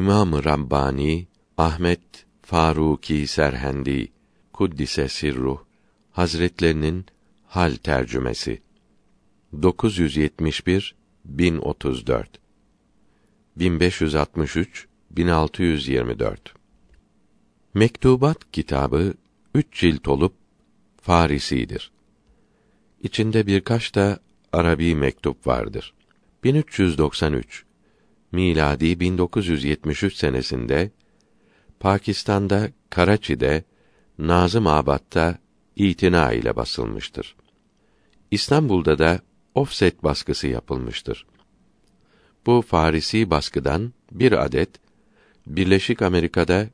İmam-ı Rabbani Ahmet Faruki Serhendi Kuddise Sirruh Hazretlerinin hal tercümesi 971 1034 1563 1624 Mektubat kitabı üç cilt olup Farisidir. İçinde birkaç da Arabi mektup vardır. 1393 miladi 1973 senesinde Pakistan'da Karaçi'de Nazım Abad'da itina ile basılmıştır. İstanbul'da da offset baskısı yapılmıştır. Bu Farisi baskıdan bir adet Birleşik Amerika'da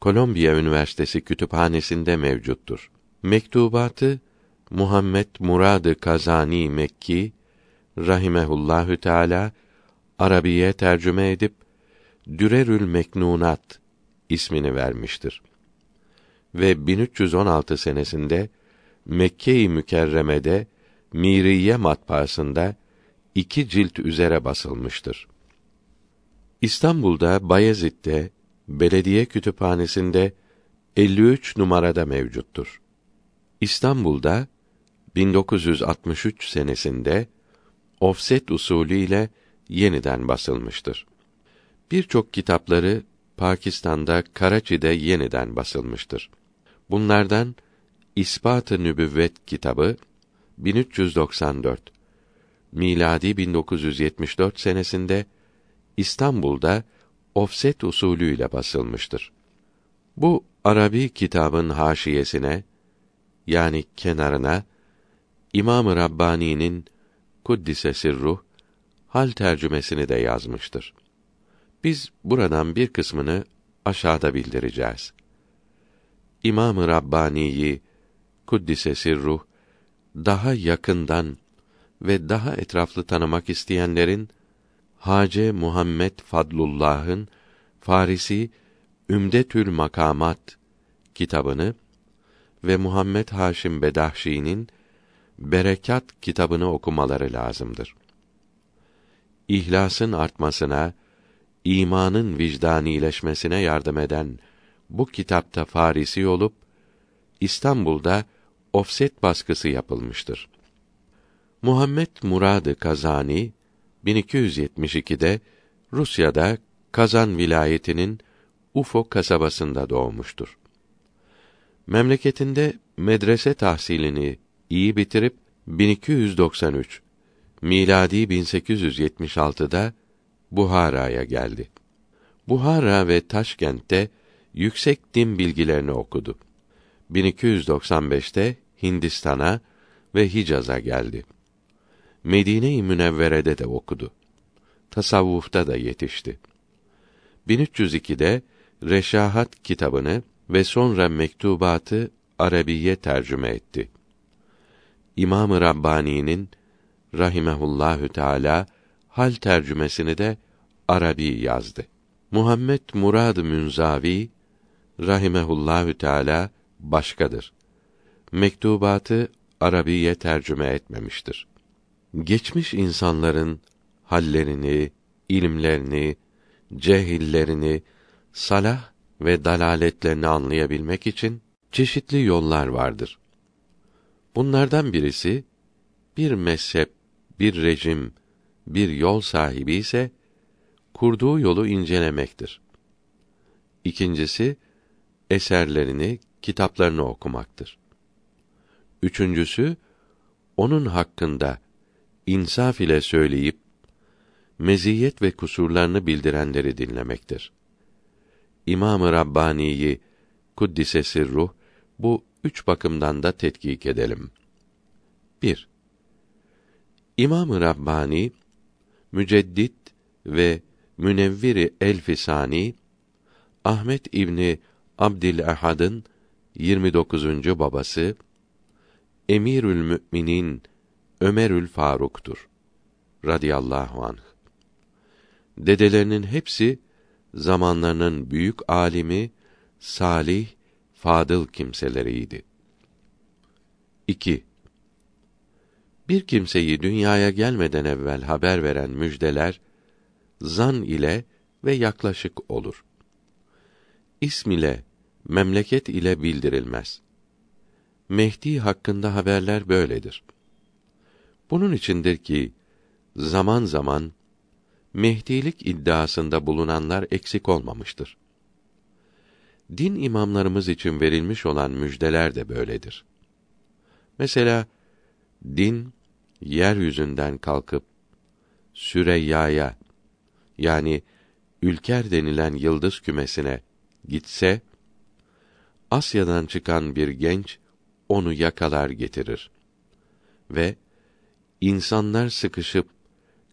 Kolombiya Üniversitesi kütüphanesinde mevcuttur. Mektubatı Muhammed Muradı Kazani Mekki rahimehullahü teala Arabiye tercüme edip Dürerül Meknunat ismini vermiştir. Ve 1316 senesinde Mekke-i Mükerreme'de Miriye matbaasında iki cilt üzere basılmıştır. İstanbul'da Bayezid'de belediye kütüphanesinde 53 numarada mevcuttur. İstanbul'da 1963 senesinde ofset usulü ile yeniden basılmıştır. Birçok kitapları Pakistan'da Karaçi'de yeniden basılmıştır. Bunlardan İspat-ı Nübüvvet kitabı 1394 miladi 1974 senesinde İstanbul'da ofset usulüyle basılmıştır. Bu Arabi kitabın haşiyesine yani kenarına İmam-ı Rabbani'nin Kuddise Sirruh hal tercümesini de yazmıştır. Biz buradan bir kısmını aşağıda bildireceğiz. İmam-ı Rabbani'yi Kuddise Sirruh daha yakından ve daha etraflı tanımak isteyenlerin Hace Muhammed Fadlullah'ın Farisi Ümdetül Makamat kitabını ve Muhammed Haşim Bedahşi'nin Berekat kitabını okumaları lazımdır. İhlasın artmasına, imanın vicdanileşmesine yardım eden bu kitapta Farisi olup İstanbul'da ofset baskısı yapılmıştır. Muhammed Muradı Kazani 1272'de Rusya'da Kazan vilayetinin Ufo kasabasında doğmuştur. Memleketinde medrese tahsilini iyi bitirip 1293 miladi 1876'da Buhara'ya geldi. Buhara ve Taşkent'te yüksek din bilgilerini okudu. 1295'te Hindistan'a ve Hicaz'a geldi. Medine-i Münevvere'de de okudu. Tasavvufta da yetişti. 1302'de Reşahat kitabını ve sonra mektubatı Arabiye tercüme etti. İmam-ı Rabbani'nin rahimehullahü teala hal tercümesini de Arabi yazdı. Muhammed Murad Münzavi rahimehullahü teala başkadır. Mektubatı Arabiye tercüme etmemiştir. Geçmiş insanların hallerini, ilimlerini, cehillerini, salah ve dalaletlerini anlayabilmek için çeşitli yollar vardır. Bunlardan birisi bir mezhep, bir rejim, bir yol sahibi ise kurduğu yolu incelemektir. İkincisi eserlerini, kitaplarını okumaktır. Üçüncüsü onun hakkında insaf ile söyleyip meziyet ve kusurlarını bildirenleri dinlemektir. İmam-ı Rabbani'yi kuddise sirruh bu üç bakımdan da tetkik edelim. 1. İmam-ı Rabbani Müceddit ve Münevviri Elfisani Ahmet İbni Abdülehad'ın 29. babası Emirül Müminin Ömerül Faruk'tur radıyallahu anh. Dedelerinin hepsi zamanlarının büyük alimi, salih, fadıl kimseleriydi. 2. Bir kimseyi dünyaya gelmeden evvel haber veren müjdeler zan ile ve yaklaşık olur. İsm ile, memleket ile bildirilmez. Mehdi hakkında haberler böyledir. Bunun içindir ki zaman zaman Mehdilik iddiasında bulunanlar eksik olmamıştır. Din imamlarımız için verilmiş olan müjdeler de böyledir. Mesela din yeryüzünden kalkıp Süreyya'ya yani Ülker denilen yıldız kümesine gitse Asya'dan çıkan bir genç onu yakalar getirir ve insanlar sıkışıp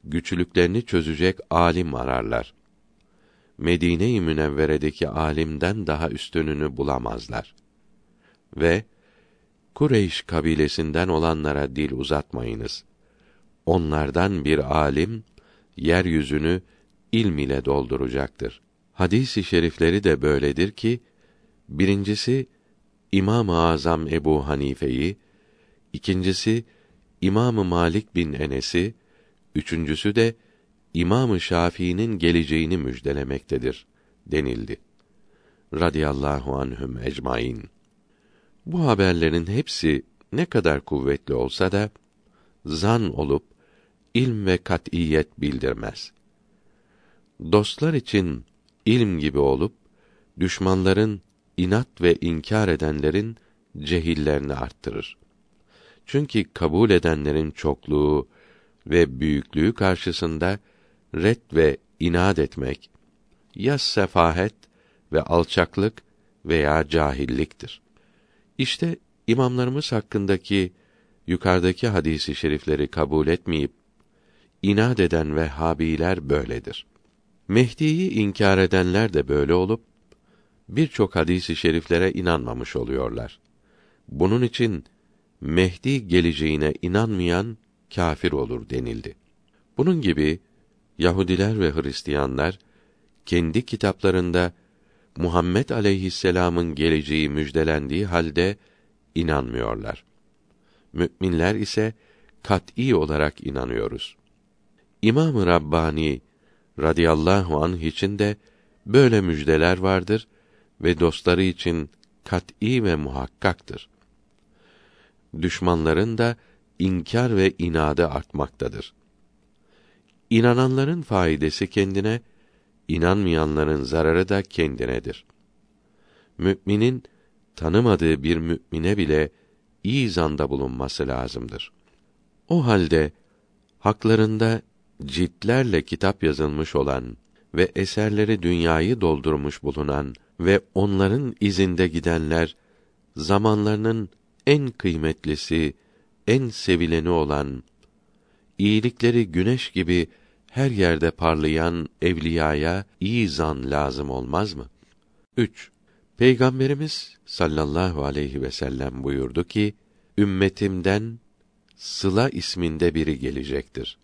güçlüklerini çözecek alim ararlar. Medine-i Münevvere'deki alimden daha üstününü bulamazlar. Ve Kureyş kabilesinden olanlara dil uzatmayınız. Onlardan bir alim yeryüzünü ilm ile dolduracaktır. Hadis-i şerifleri de böyledir ki birincisi İmam-ı Azam Ebu Hanife'yi, ikincisi İmam-ı Malik bin Enes'i, üçüncüsü de İmam-ı Şafii'nin geleceğini müjdelemektedir denildi. Radiyallahu anhum ecmaîn. Bu haberlerin hepsi ne kadar kuvvetli olsa da zan olup ilm ve kat'iyet bildirmez. Dostlar için ilm gibi olup düşmanların inat ve inkar edenlerin cehillerini arttırır. Çünkü kabul edenlerin çokluğu ve büyüklüğü karşısında red ve inat etmek ya sefahet ve alçaklık veya cahilliktir. İşte imamlarımız hakkındaki yukarıdaki hadisi şerifleri kabul etmeyip inat eden Vehhabiler böyledir. Mehdi'yi inkar edenler de böyle olup birçok hadisi şeriflere inanmamış oluyorlar. Bunun için Mehdi geleceğine inanmayan kâfir olur denildi. Bunun gibi Yahudiler ve Hristiyanlar kendi kitaplarında Muhammed aleyhisselam'ın geleceği müjdelendiği halde inanmıyorlar. Müminler ise kat'î olarak inanıyoruz. İmam-ı Rabbani radıyallahu anh için de böyle müjdeler vardır ve dostları için kat'î ve muhakkaktır. Düşmanların da inkar ve inadı artmaktadır. İnananların faydası kendine, inanmayanların zararı da kendinedir. Müminin tanımadığı bir mümine bile iyi zanda bulunması lazımdır. O halde haklarında ciltlerle kitap yazılmış olan ve eserleri dünyayı doldurmuş bulunan ve onların izinde gidenler zamanlarının en kıymetlisi, en sevileni olan iyilikleri güneş gibi her yerde parlayan evliyaya iyi zan lazım olmaz mı? 3. Peygamberimiz sallallahu aleyhi ve sellem buyurdu ki: Ümmetimden Sıla isminde biri gelecektir.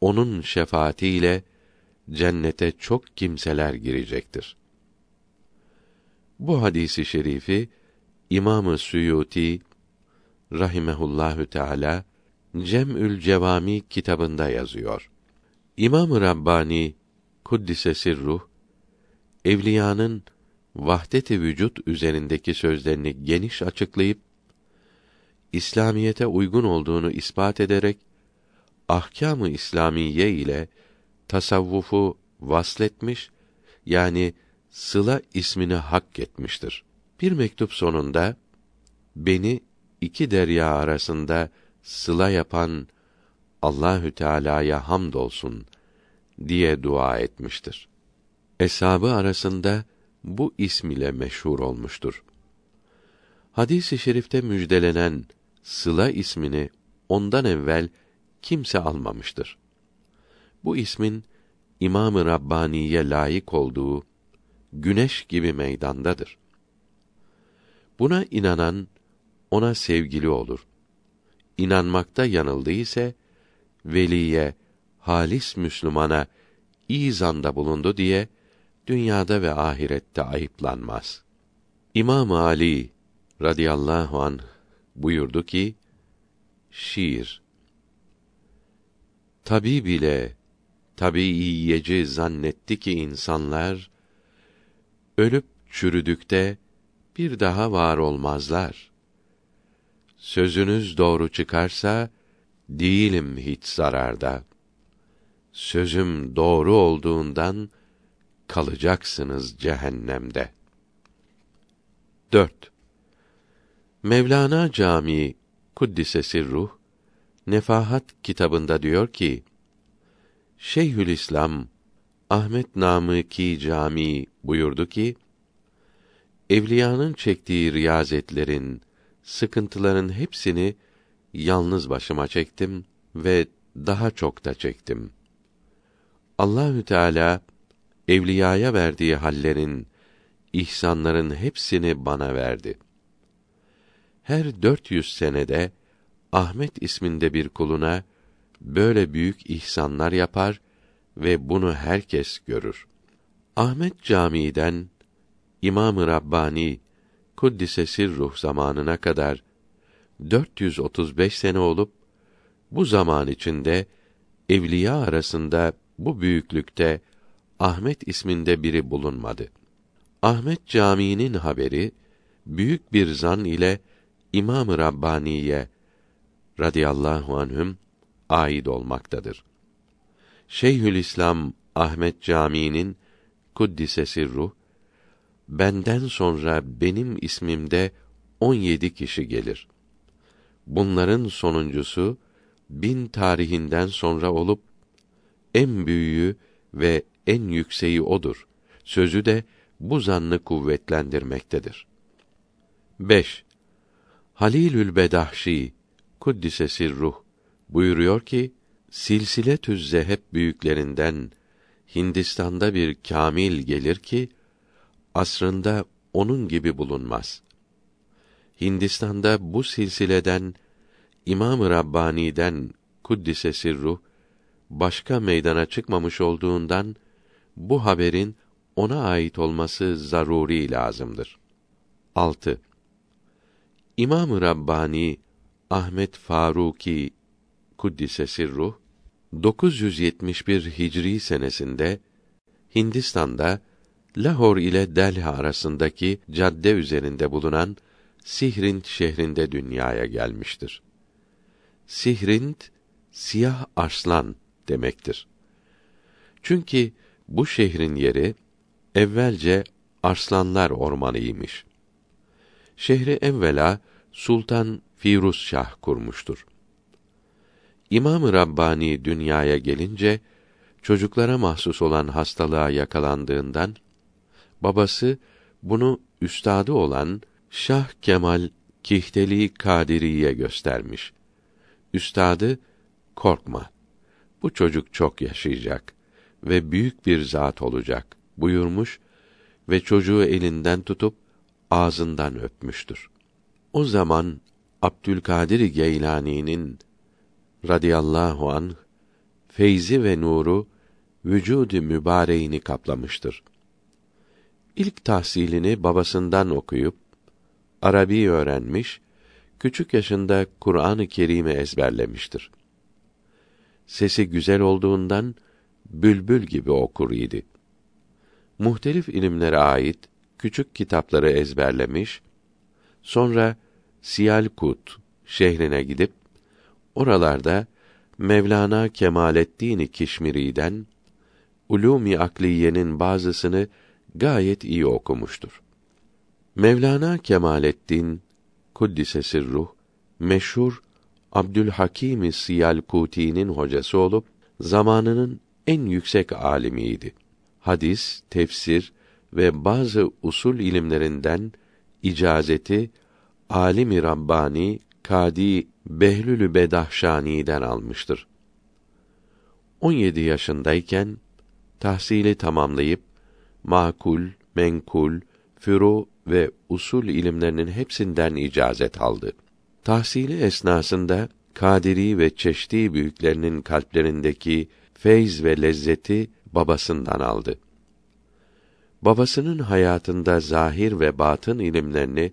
Onun şefaatiyle cennete çok kimseler girecektir. Bu hadisi şerifi İmamı Suyuti rahimehullahü teala Cem'ül Cevami kitabında yazıyor. İmam-ı Rabbani kuddise sirruh evliyanın vahdet-i vücut üzerindeki sözlerini geniş açıklayıp İslamiyete uygun olduğunu ispat ederek ahkâm-ı İslamiye ile tasavvufu vasletmiş yani sıla ismini hak etmiştir. Bir mektup sonunda beni iki derya arasında sıla yapan Allahü Teala'ya hamdolsun diye dua etmiştir. Eshabı arasında bu ism ile meşhur olmuştur. Hadis-i şerifte müjdelenen Sıla ismini ondan evvel kimse almamıştır. Bu ismin İmam-ı Rabbani'ye layık olduğu güneş gibi meydandadır. Buna inanan ona sevgili olur. İnanmakta yanıldı ise veliye, halis Müslümana iyi zanda bulundu diye dünyada ve ahirette ayıplanmaz. İmam Ali radıyallahu anh buyurdu ki şiir Tabib ile tabiiyeci zannetti ki insanlar ölüp çürüdükte bir daha var olmazlar. Sözünüz doğru çıkarsa değilim hiç zararda. Sözüm doğru olduğundan kalacaksınız cehennemde. 4. Mevlana Camii Kuddise Ruh Nefahat kitabında diyor ki Şeyhülislam Ahmet Namıki Camii buyurdu ki evliyanın çektiği riyazetlerin, sıkıntıların hepsini yalnız başıma çektim ve daha çok da çektim. Allahü Teala evliyaya verdiği hallerin, ihsanların hepsini bana verdi. Her 400 senede Ahmet isminde bir kuluna böyle büyük ihsanlar yapar ve bunu herkes görür. Ahmet Camii'den İmam-ı Rabbani Kuddise ruh zamanına kadar 435 sene olup bu zaman içinde evliya arasında bu büyüklükte Ahmet isminde biri bulunmadı. Ahmet Camii'nin haberi büyük bir zan ile İmam-ı Rabbani'ye radıyallahu anhüm ait olmaktadır. Şeyhülislam Ahmet Camii'nin kuddisesi ruh benden sonra benim ismimde 17 kişi gelir. Bunların sonuncusu bin tarihinden sonra olup en büyüğü ve en yükseği odur. Sözü de bu zannı kuvvetlendirmektedir. 5. Halilül Bedahşi kuddise ruh buyuruyor ki silsile tüzze hep büyüklerinden Hindistan'da bir kamil gelir ki asrında onun gibi bulunmaz. Hindistan'da bu silsileden İmam-ı Rabbani'den kuddise sirruh başka meydana çıkmamış olduğundan bu haberin ona ait olması zaruri lazımdır. 6. İmam-ı Rabbani Ahmet Faruki kuddise sirruh 971 Hicri senesinde Hindistan'da Lahor ile Delhi arasındaki cadde üzerinde bulunan Sihrind şehrinde dünyaya gelmiştir. Sihrind siyah arslan demektir. Çünkü bu şehrin yeri evvelce arslanlar ormanıymış. Şehri evvela Sultan Firuz Şah kurmuştur. İmam-ı Rabbani dünyaya gelince çocuklara mahsus olan hastalığa yakalandığından babası bunu üstadı olan Şah Kemal Kihteli Kadiri'ye göstermiş. Üstadı korkma. Bu çocuk çok yaşayacak ve büyük bir zat olacak buyurmuş ve çocuğu elinden tutup ağzından öpmüştür. O zaman Abdülkadir Geylani'nin radıyallahu an feyzi ve nuru vücudu mübareğini kaplamıştır. İlk tahsilini babasından okuyup Arabi öğrenmiş, küçük yaşında Kur'an-ı Kerim'i ezberlemiştir. Sesi güzel olduğundan bülbül gibi okur idi. Muhtelif ilimlere ait küçük kitapları ezberlemiş, sonra Siyalkut şehrine gidip oralarda Mevlana Kemalettin Kişmiri'den Ulûm-i Akliye'nin bazısını gayet iyi okumuştur. Mevlana Kemalettin Kuddise Sirruh meşhur Abdülhakim Siyalkuti'nin hocası olup zamanının en yüksek alimiydi. Hadis, tefsir ve bazı usul ilimlerinden icazeti Alimi Rabbani Kadi Behlülü Bedahşani'den almıştır. 17 yaşındayken tahsili tamamlayıp makul, menkul, furu ve usul ilimlerinin hepsinden icazet aldı. Tahsili esnasında Kadiri ve Çeşdi büyüklerinin kalplerindeki feyz ve lezzeti babasından aldı. Babasının hayatında zahir ve batın ilimlerini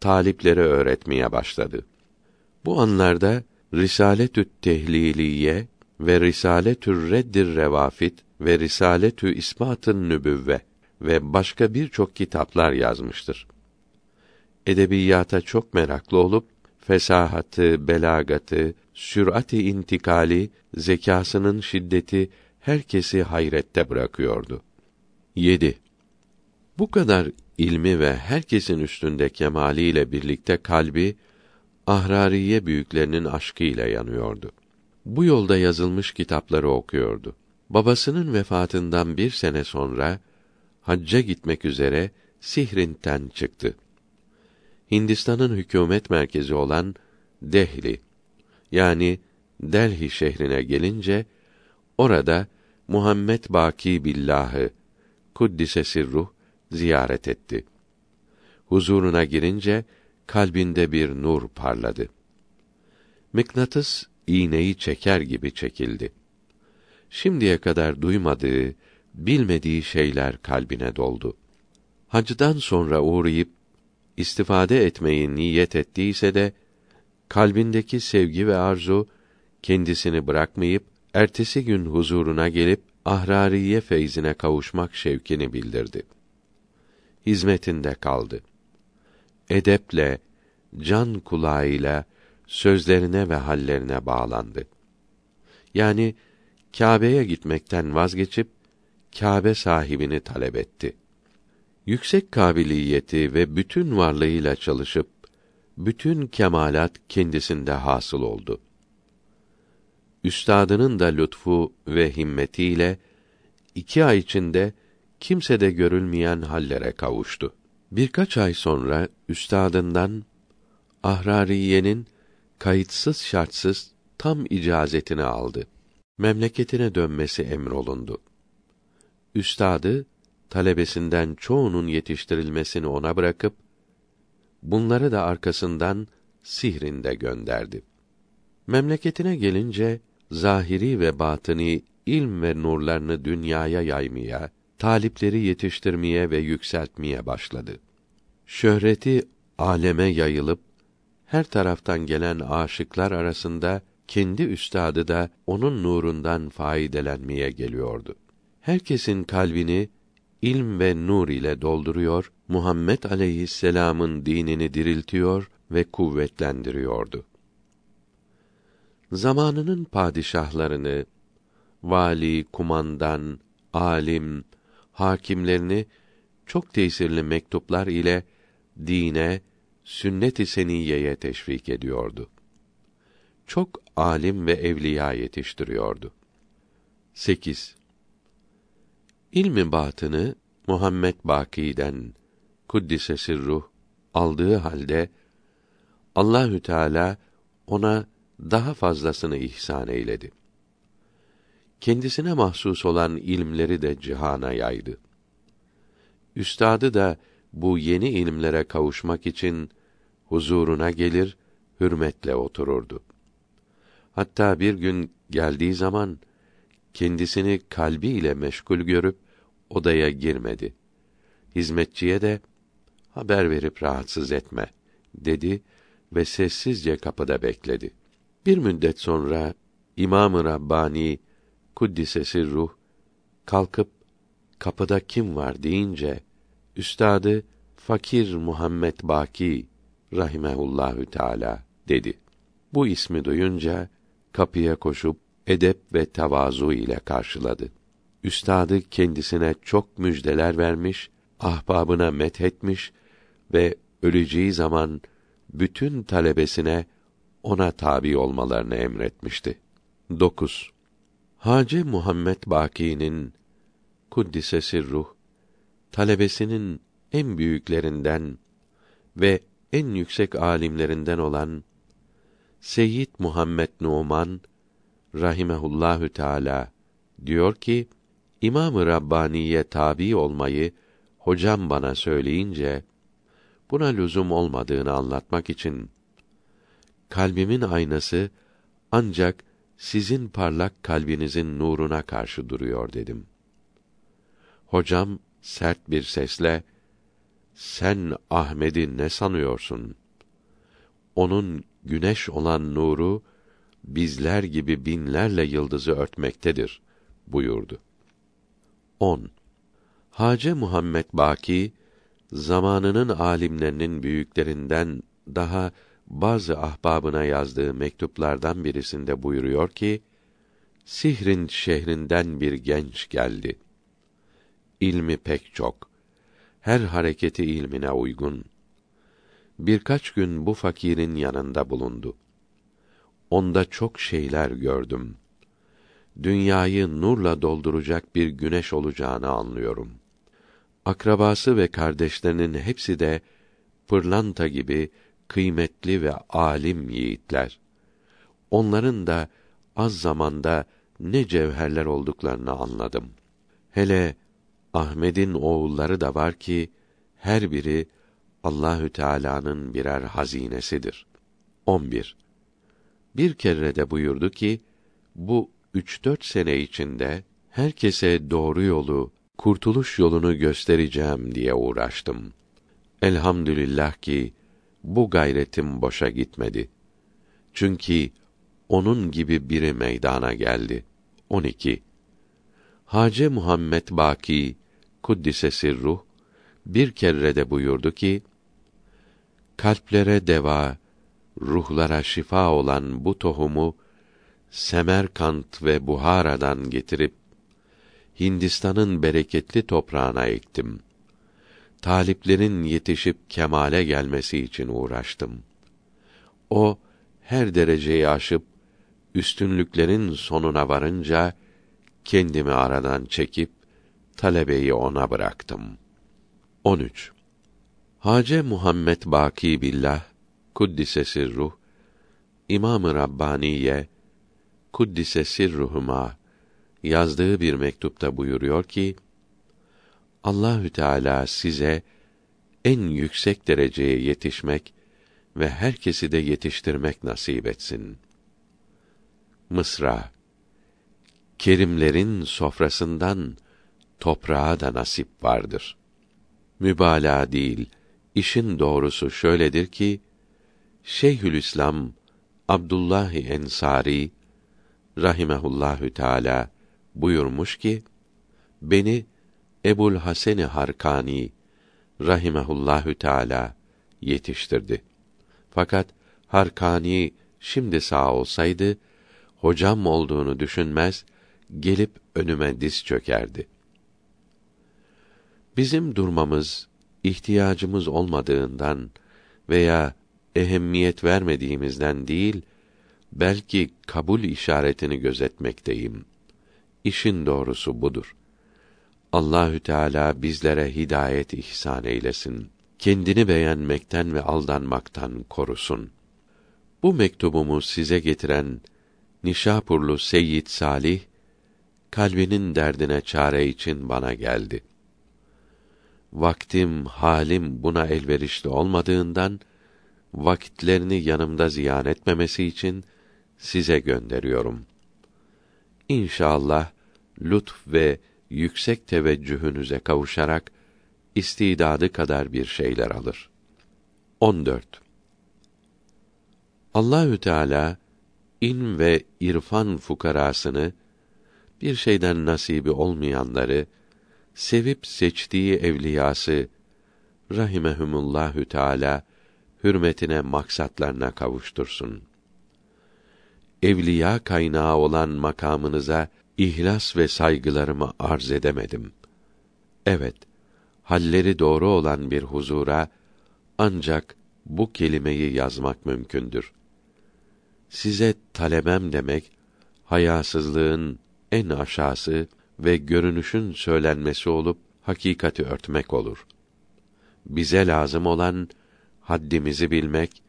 taliplere öğretmeye başladı. Bu anlarda Risaletü't Tehliliye ve Risaletür Reddir Revafit ve Risaletü İspatın Nübüvve ve başka birçok kitaplar yazmıştır. Edebiyata çok meraklı olup fesahatı, belagatı, sürati intikali, zekasının şiddeti herkesi hayrette bırakıyordu. 7. Bu kadar ilmi ve herkesin üstünde kemaliyle birlikte kalbi Ahrariye büyüklerinin aşkı ile yanıyordu. Bu yolda yazılmış kitapları okuyordu. Babasının vefatından bir sene sonra hacca gitmek üzere Sihrin'ten çıktı. Hindistan'ın hükümet merkezi olan Dehli yani Delhi şehrine gelince orada Muhammed Baki Billah'ı kuddise sirruh ziyaret etti. Huzuruna girince kalbinde bir nur parladı. Mıknatıs iğneyi çeker gibi çekildi. Şimdiye kadar duymadığı, bilmediği şeyler kalbine doldu. Hacdan sonra uğrayıp istifade etmeyi niyet ettiyse de kalbindeki sevgi ve arzu kendisini bırakmayıp ertesi gün huzuruna gelip ahrariye feyzine kavuşmak şevkini bildirdi. Hizmetinde kaldı. Edeple, can kulağıyla sözlerine ve hallerine bağlandı. Yani Kâbe'ye gitmekten vazgeçip Kâbe sahibini talep etti. Yüksek kabiliyeti ve bütün varlığıyla çalışıp bütün kemalat kendisinde hasıl oldu. Üstadının da lütfu ve himmetiyle iki ay içinde kimsede görülmeyen hallere kavuştu. Birkaç ay sonra üstadından Ahrariye'nin kayıtsız şartsız tam icazetini aldı. Memleketine dönmesi emrolundu. Üstadı talebesinden çoğunun yetiştirilmesini ona bırakıp bunları da arkasından Sihrin'de gönderdi. Memleketine gelince zahiri ve batını ilm ve nurlarını dünyaya yaymaya, talipleri yetiştirmeye ve yükseltmeye başladı. Şöhreti aleme yayılıp her taraftan gelen aşıklar arasında kendi üstadı da onun nurundan faydelenmeye geliyordu. Herkesin kalbini ilm ve nur ile dolduruyor, Muhammed aleyhisselam'ın dinini diriltiyor ve kuvvetlendiriyordu. Zamanının padişahlarını, vali, kumandan, alim, hakimlerini çok tesirli mektuplar ile dine, sünnet-i seniyeye teşvik ediyordu. Çok alim ve evliya yetiştiriyordu. 8. İlmi batını Muhammed Baki'den kuddise sirruh aldığı halde Allahü Teala ona daha fazlasını ihsan eyledi. Kendisine mahsus olan ilmleri de cihana yaydı. Üstadı da bu yeni ilimlere kavuşmak için huzuruna gelir, hürmetle otururdu. Hatta bir gün geldiği zaman kendisini kalbi ile meşgul görüp odaya girmedi. Hizmetçiye de haber verip rahatsız etme dedi ve sessizce kapıda bekledi. Bir müddet sonra İmam-ı Rabbani kuddisesi ruh kalkıp kapıda kim var deyince üstadı Fakir Muhammed Baki rahimehullahü teala dedi. Bu ismi duyunca kapıya koşup edep ve tevazu ile karşıladı. Üstadı kendisine çok müjdeler vermiş, ahbabına methetmiş ve öleceği zaman bütün talebesine ona tabi olmalarını emretmişti. 9. Hacı Muhammed Baki'nin kuddise ruh talebesinin en büyüklerinden ve en yüksek alimlerinden olan Seyyid Muhammed Numan rahimehullahü teala diyor ki İmam-ı Rabbani'ye tabi olmayı hocam bana söyleyince buna lüzum olmadığını anlatmak için kalbimin aynası ancak sizin parlak kalbinizin nuruna karşı duruyor dedim. Hocam sert bir sesle sen Ahmed'i ne sanıyorsun? Onun güneş olan nuru bizler gibi binlerle yıldızı örtmektedir buyurdu. 10. Hace Muhammed Baki zamanının alimlerinin büyüklerinden daha bazı ahbabına yazdığı mektuplardan birisinde buyuruyor ki Sihrin şehrinden bir genç geldi. İlmi pek çok. Her hareketi ilmine uygun. Birkaç gün bu fakirin yanında bulundu. Onda çok şeyler gördüm. Dünyayı nurla dolduracak bir güneş olacağını anlıyorum. Akrabası ve kardeşlerinin hepsi de pırlanta gibi kıymetli ve alim yiğitler. Onların da az zamanda ne cevherler olduklarını anladım. Hele Ahmed'in oğulları da var ki her biri Allahü Teala'nın birer hazinesidir. 11. Bir kere de buyurdu ki bu üç dört sene içinde herkese doğru yolu, kurtuluş yolunu göstereceğim diye uğraştım. Elhamdülillah ki bu gayretim boşa gitmedi. Çünkü onun gibi biri meydana geldi. 12. Hace Muhammed Baki kuddise sirruh bir kere de buyurdu ki kalplere deva, ruhlara şifa olan bu tohumu Semerkant ve Buhara'dan getirip Hindistan'ın bereketli toprağına ektim. Taliplerin yetişip kemale gelmesi için uğraştım. O her dereceyi aşıp üstünlüklerin sonuna varınca kendimi aradan çekip talebeyi ona bıraktım. 13. Hace Muhammed Baki Billah kuddise sirruh İmam-ı Rabbaniye kuddise sirruhuma yazdığı bir mektupta buyuruyor ki Allahü Teala size en yüksek dereceye yetişmek ve herkesi de yetiştirmek nasip etsin. Mısra Kerimlerin sofrasından toprağa da nasip vardır. Mübalağa değil, işin doğrusu şöyledir ki Şeyhülislam Abdullah Ensari rahimehullahü teala buyurmuş ki beni Ebul Haseni Harkani rahimehullahü teala yetiştirdi. Fakat Harkani şimdi sağ olsaydı hocam olduğunu düşünmez, gelip önüme diz çökerdi. Bizim durmamız ihtiyacımız olmadığından veya ehemmiyet vermediğimizden değil, belki kabul işaretini gözetmekteyim. İşin doğrusu budur. Allahü Teala bizlere hidayet ihsan eylesin. Kendini beğenmekten ve aldanmaktan korusun. Bu mektubumu size getiren Nişapurlu Seyyid Salih kalbinin derdine çare için bana geldi. Vaktim, halim buna elverişli olmadığından vakitlerini yanımda ziyan etmemesi için size gönderiyorum. İnşallah lütf ve yüksek teveccühünüze kavuşarak istidadı kadar bir şeyler alır. 14. Allahü Teala in ve irfan fukarasını bir şeyden nasibi olmayanları sevip seçtiği evliyası rahimehumullahü teala hürmetine maksatlarına kavuştursun. Evliya kaynağı olan makamınıza ihlas ve saygılarımı arz edemedim. Evet, halleri doğru olan bir huzura ancak bu kelimeyi yazmak mümkündür. Size talebem demek hayasızlığın en aşağısı ve görünüşün söylenmesi olup hakikati örtmek olur. Bize lazım olan haddimizi bilmek,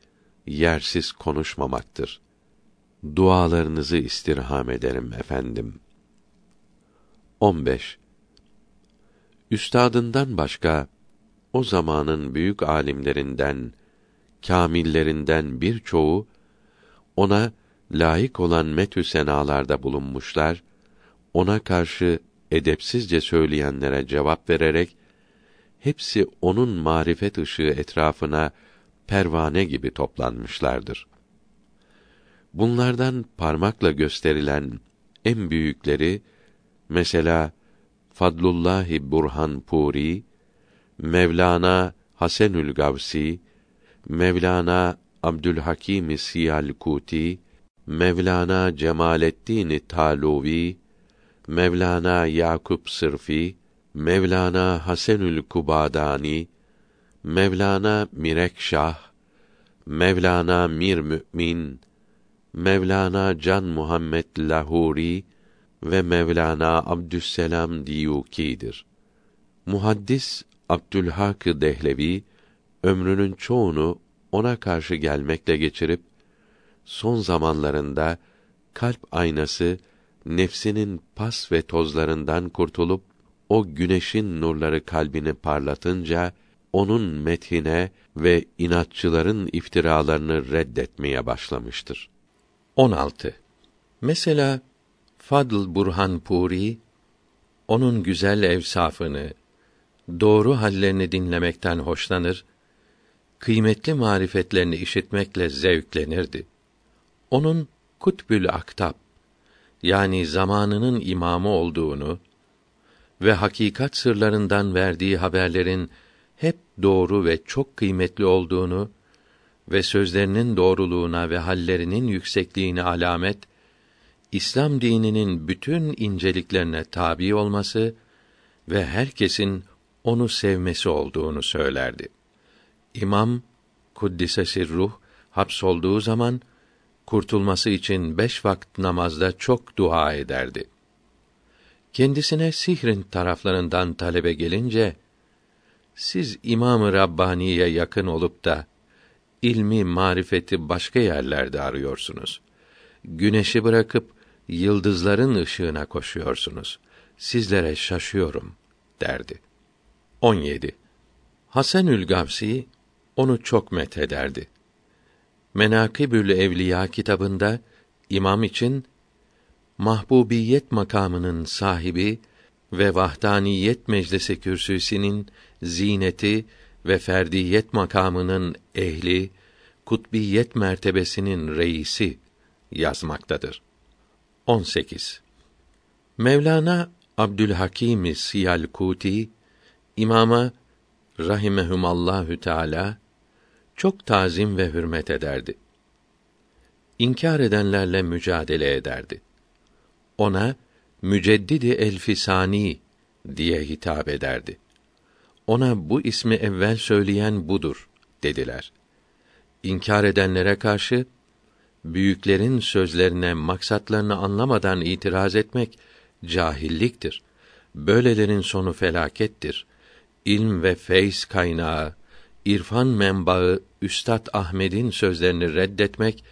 yersiz konuşmamaktır. Dualarınızı istirham ederim efendim. 15. Üstadından başka o zamanın büyük alimlerinden, kamillerinden birçoğu ona layık olan metü senalarda bulunmuşlar, ona karşı edepsizce söyleyenlere cevap vererek hepsi onun marifet ışığı etrafına pervane gibi toplanmışlardır. Bunlardan parmakla gösterilen en büyükleri mesela Fadlullahi Burhan Puri, Mevlana Hasenül Gavsi, Mevlana Abdülhakim Siyalkuti, Mevlana Cemalettin Taluvi, Mevlana Yakup Sırfi, Mevlana Hasenül Kubadani, Mevlana Mirekşah, Mevlana Mir Mümin, Mevlana Can Muhammed Lahuri ve Mevlana Abdüsselam Diyuki'dir. Muhaddis Abdülhak Dehlevi ömrünün çoğunu ona karşı gelmekle geçirip son zamanlarında kalp aynası nefsinin pas ve tozlarından kurtulup o güneşin nurları kalbini parlatınca onun methine ve inatçıların iftiralarını reddetmeye başlamıştır. 16. Mesela Fadl Burhan Puri onun güzel evsafını, doğru hallerini dinlemekten hoşlanır, kıymetli marifetlerini işitmekle zevklenirdi. Onun Kutbül Aktab yani zamanının imamı olduğunu ve hakikat sırlarından verdiği haberlerin hep doğru ve çok kıymetli olduğunu ve sözlerinin doğruluğuna ve hallerinin yüksekliğine alamet İslam dininin bütün inceliklerine tabi olması ve herkesin onu sevmesi olduğunu söylerdi. İmam Kuddise ruh hapsolduğu zaman kurtulması için beş vakit namazda çok dua ederdi. Kendisine sihrin taraflarından talebe gelince, siz İmam-ı Rabbani'ye yakın olup da ilmi, marifeti başka yerlerde arıyorsunuz. Güneşi bırakıp yıldızların ışığına koşuyorsunuz. Sizlere şaşıyorum derdi. 17. Hasanül Gavsi onu çok methederdi. Menakibül Evliya kitabında imam için mahbubiyet makamının sahibi ve vahdaniyet meclisi kürsüsünün zineti ve ferdiyet makamının ehli, kutbiyet mertebesinin reisi yazmaktadır. 18. Mevlana Abdülhakim Siyalkuti imama rahimehumallahü teala çok tazim ve hürmet ederdi. İnkar edenlerle mücadele ederdi. Ona Müceddidi Elfisani diye hitap ederdi. Ona bu ismi evvel söyleyen budur dediler. İnkar edenlere karşı büyüklerin sözlerine maksatlarını anlamadan itiraz etmek cahilliktir. Böylelerin sonu felakettir. İlm ve feyz kaynağı, irfan menbaı Üstad Ahmed'in sözlerini reddetmek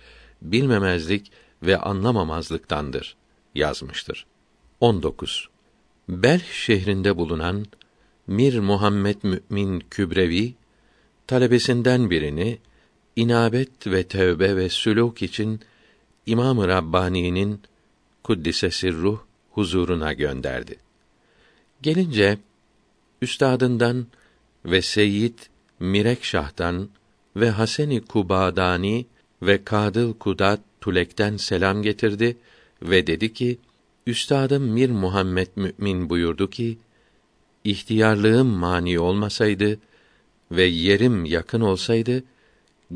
bilmemezlik ve anlamamazlıktandır yazmıştır. 19. Belh şehrinde bulunan Mir Muhammed Mümin Kübrevi talebesinden birini inabet ve tövbe ve sülûk için İmam-ı Rabbani'nin kuddise sirruh huzuruna gönderdi. Gelince üstadından ve Seyyid Mirekşah'tan ve Haseni Kubadani ve Kadıl Kudat Tulek'ten selam getirdi ve dedi ki: Üstadım Mir Muhammed Mümin buyurdu ki: İhtiyarlığım mani olmasaydı ve yerim yakın olsaydı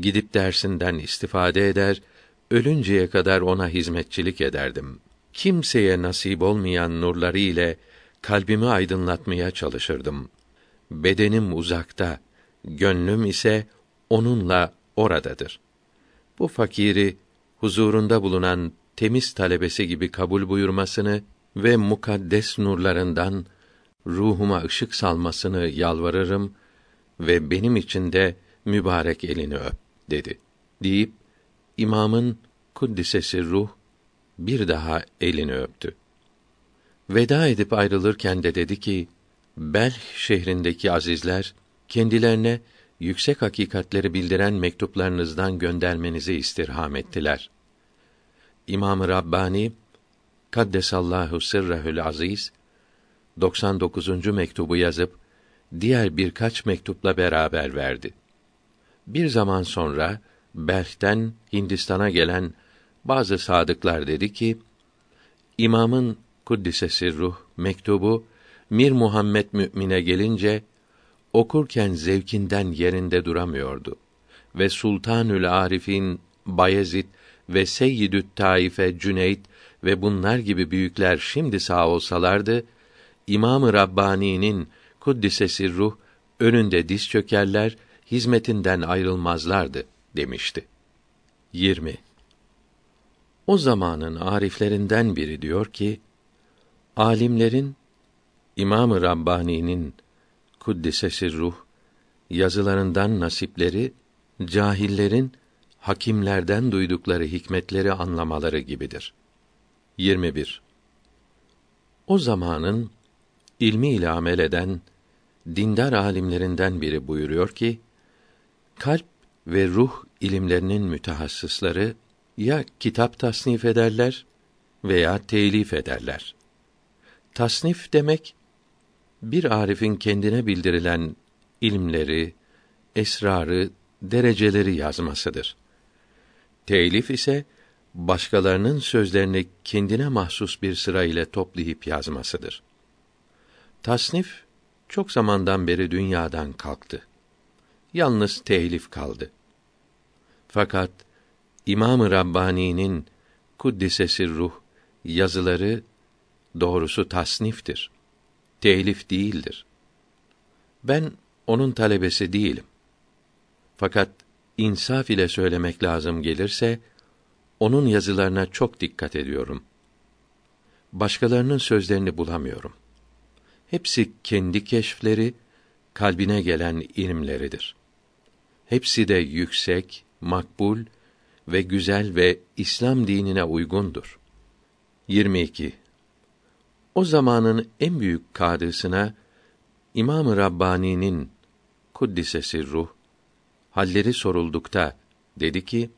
gidip dersinden istifade eder, ölünceye kadar ona hizmetçilik ederdim. Kimseye nasip olmayan nurları ile kalbimi aydınlatmaya çalışırdım. Bedenim uzakta, gönlüm ise onunla oradadır. Bu fakiri huzurunda bulunan temiz talebesi gibi kabul buyurmasını ve mukaddes nurlarından ruhuma ışık salmasını yalvarırım ve benim için de mübarek elini öp dedi. Deyip imamın kuddisesi ruh bir daha elini öptü. Veda edip ayrılırken de dedi ki: Belh şehrindeki azizler kendilerine yüksek hakikatleri bildiren mektuplarınızdan göndermenizi istirham ettiler. İmam-ı Rabbani Kaddesallahu sırrehül aziz 99. mektubu yazıp diğer birkaç mektupla beraber verdi. Bir zaman sonra Belh'ten Hindistan'a gelen bazı sadıklar dedi ki, İmamın kuddisesi ruh mektubu Mir Muhammed Mü'mine gelince okurken zevkinden yerinde duramıyordu ve Sultanül Arif'in Bayezid ve Seyyidü't Taife Cüneyt ve bunlar gibi büyükler şimdi sağ olsalardı İmam-ı Rabbani'nin kuddisesi ruh önünde diz çökerler, hizmetinden ayrılmazlardı demişti. 20. O zamanın ariflerinden biri diyor ki, alimlerin İmam-ı Rabbani'nin kuddisesi ruh yazılarından nasipleri cahillerin hakimlerden duydukları hikmetleri anlamaları gibidir. 21. O zamanın ilmi ile amel eden dindar alimlerinden biri buyuruyor ki kalp ve ruh ilimlerinin mütehassısları ya kitap tasnif ederler veya telif ederler. Tasnif demek bir arifin kendine bildirilen ilimleri, esrarı, dereceleri yazmasıdır. Telif ise başkalarının sözlerini kendine mahsus bir sıra ile toplayıp yazmasıdır. Tasnif çok zamandan beri dünyadan kalktı. Yalnız telif kaldı. Fakat İmam-ı Rabbani'nin kuddisesi ruh yazıları doğrusu tasniftir. Telif değildir. Ben onun talebesi değilim. Fakat insaf ile söylemek lazım gelirse onun yazılarına çok dikkat ediyorum. Başkalarının sözlerini bulamıyorum. Hepsi kendi keşfleri, kalbine gelen ilimleridir. Hepsi de yüksek, makbul ve güzel ve İslam dinine uygundur. 22. O zamanın en büyük kadısına İmam-ı Rabbani'nin kuddisesi ruh halleri soruldukta dedi ki: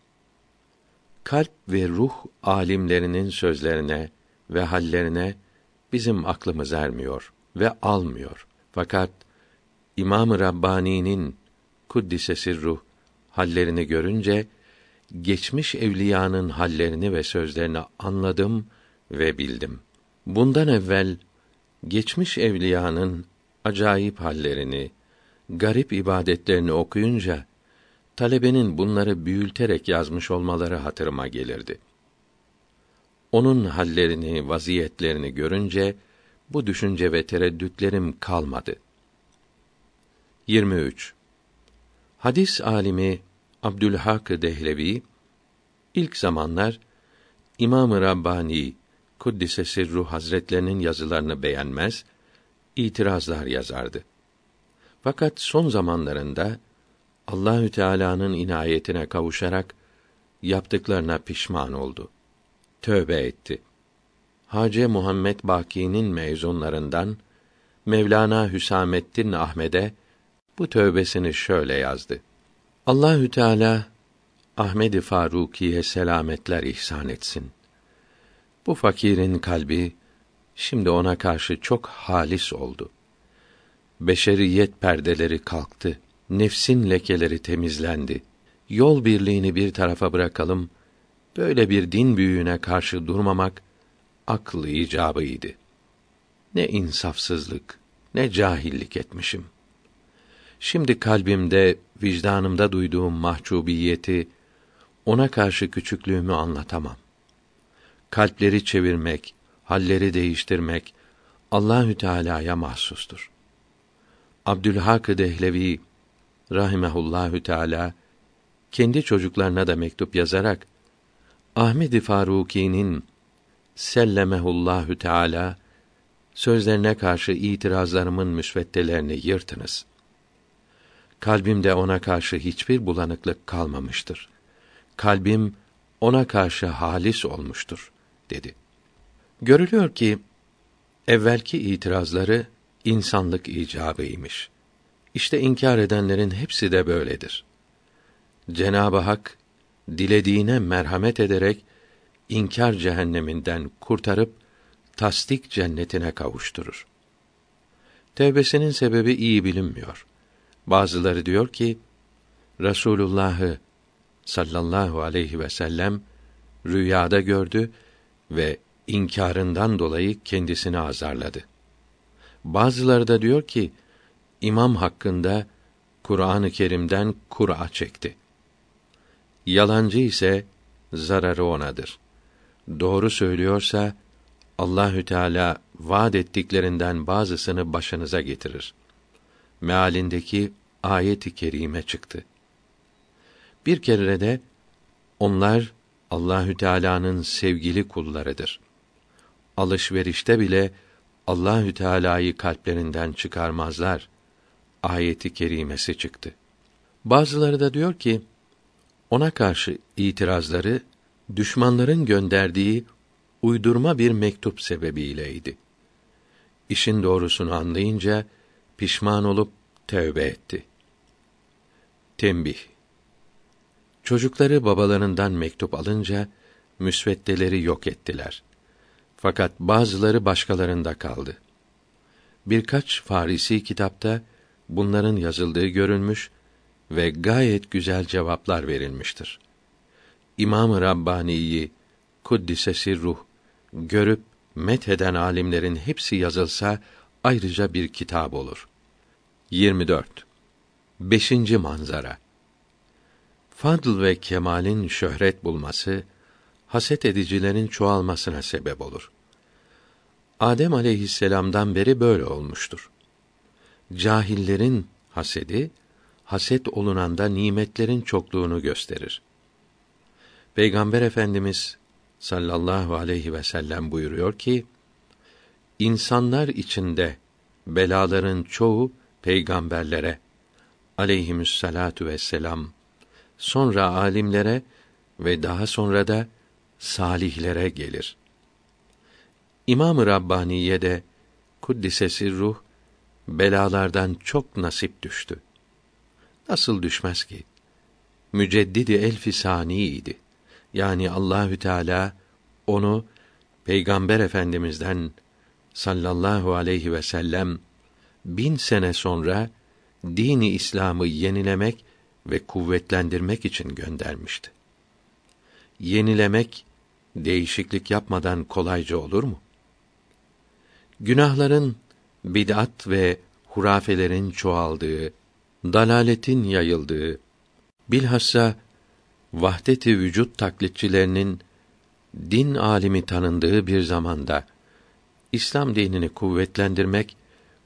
Kalp ve ruh alimlerinin sözlerine ve hallerine bizim aklımız ermiyor ve almıyor. Fakat İmam-ı Rabbani'nin kuddisesi ruh hallerini görünce geçmiş evliyanın hallerini ve sözlerini anladım ve bildim. Bundan evvel geçmiş evliyanın acayip hallerini, garip ibadetlerini okuyunca talebenin bunları büyülterek yazmış olmaları hatırıma gelirdi. Onun hallerini, vaziyetlerini görünce bu düşünce ve tereddütlerim kalmadı. 23. Hadis alimi Abdülhak Dehlevi ilk zamanlar İmam-ı Rabbani Kuddise Sirru Hazretlerinin yazılarını beğenmez, itirazlar yazardı. Fakat son zamanlarında Allahü Teala'nın inayetine kavuşarak yaptıklarına pişman oldu. Tövbe etti. Hace Muhammed Baki'nin mezunlarından Mevlana Hüsamettin Ahmed'e bu tövbesini şöyle yazdı. Allahü Teala Ahmed-i Faruki'ye selametler ihsan etsin. Bu fakirin kalbi şimdi ona karşı çok halis oldu. Beşeriyet perdeleri kalktı. Nefsin lekeleri temizlendi. Yol birliğini bir tarafa bırakalım. Böyle bir din büyüğüne karşı durmamak aklı icabıydı. Ne insafsızlık, ne cahillik etmişim. Şimdi kalbimde, vicdanımda duyduğum mahcubiyeti, ona karşı küçüklüğümü anlatamam. Kalpleri çevirmek, halleri değiştirmek Allahü Teala'ya mahsustur. Abdülhak Dehlevi rahimehullahü teala kendi çocuklarına da mektup yazarak Ahmed Faruki'nin sellemehullahü teala sözlerine karşı itirazlarımın müsveddelerini yırtınız. Kalbimde ona karşı hiçbir bulanıklık kalmamıştır. Kalbim ona karşı halis olmuştur dedi. Görülüyor ki evvelki itirazları insanlık icabıymış. İşte inkar edenlerin hepsi de böyledir. Cenab-ı Hak dilediğine merhamet ederek inkar cehenneminden kurtarıp tasdik cennetine kavuşturur. Tevbesinin sebebi iyi bilinmiyor. Bazıları diyor ki Resulullah'ı sallallahu aleyhi ve sellem rüyada gördü ve inkarından dolayı kendisini azarladı. Bazıları da diyor ki imam hakkında Kur'an-ı Kerim'den Kur'a çekti. Yalancı ise zararı onadır. Doğru söylüyorsa Allahü Teala vaad ettiklerinden bazısını başınıza getirir. Mealindeki ayet-i kerime çıktı. Bir kere de onlar Allahü Teala'nın sevgili kullarıdır. Alışverişte bile Allahü Teala'yı kalplerinden çıkarmazlar. Ayeti kerimesi çıktı. Bazıları da diyor ki ona karşı itirazları düşmanların gönderdiği uydurma bir mektup sebebiyleydi. İşin doğrusunu anlayınca pişman olup tövbe etti. Tembih Çocukları babalarından mektup alınca müsveddeleri yok ettiler. Fakat bazıları başkalarında kaldı. Birkaç Farisi kitapta bunların yazıldığı görülmüş ve gayet güzel cevaplar verilmiştir. İmam-ı Rabbani'yi kuddise ruh görüp metheden alimlerin hepsi yazılsa ayrıca bir kitap olur. 24. Beşinci manzara. Fadl ve kemalin şöhret bulması haset edicilerin çoğalmasına sebep olur. Adem aleyhisselam'dan beri böyle olmuştur. Cahillerin hasedi haset olunanda nimetlerin çokluğunu gösterir. Peygamber Efendimiz sallallahu aleyhi ve sellem buyuruyor ki: İnsanlar içinde belaların çoğu peygamberlere aleyhimüssalatu vesselam sonra alimlere ve daha sonra da salihlere gelir. İmam-ı Rabbaniye de kuddisesi ruh belalardan çok nasip düştü. Nasıl düşmez ki? Müceddidi elfi saniydi. Yani Allahü Teala onu Peygamber Efendimizden sallallahu aleyhi ve sellem bin sene sonra dini İslam'ı yenilemek ve kuvvetlendirmek için göndermişti. Yenilemek değişiklik yapmadan kolayca olur mu? Günahların bid'at ve hurafelerin çoğaldığı, dalaletin yayıldığı, bilhassa vahdeti vücut taklitçilerinin din alimi tanındığı bir zamanda İslam dinini kuvvetlendirmek,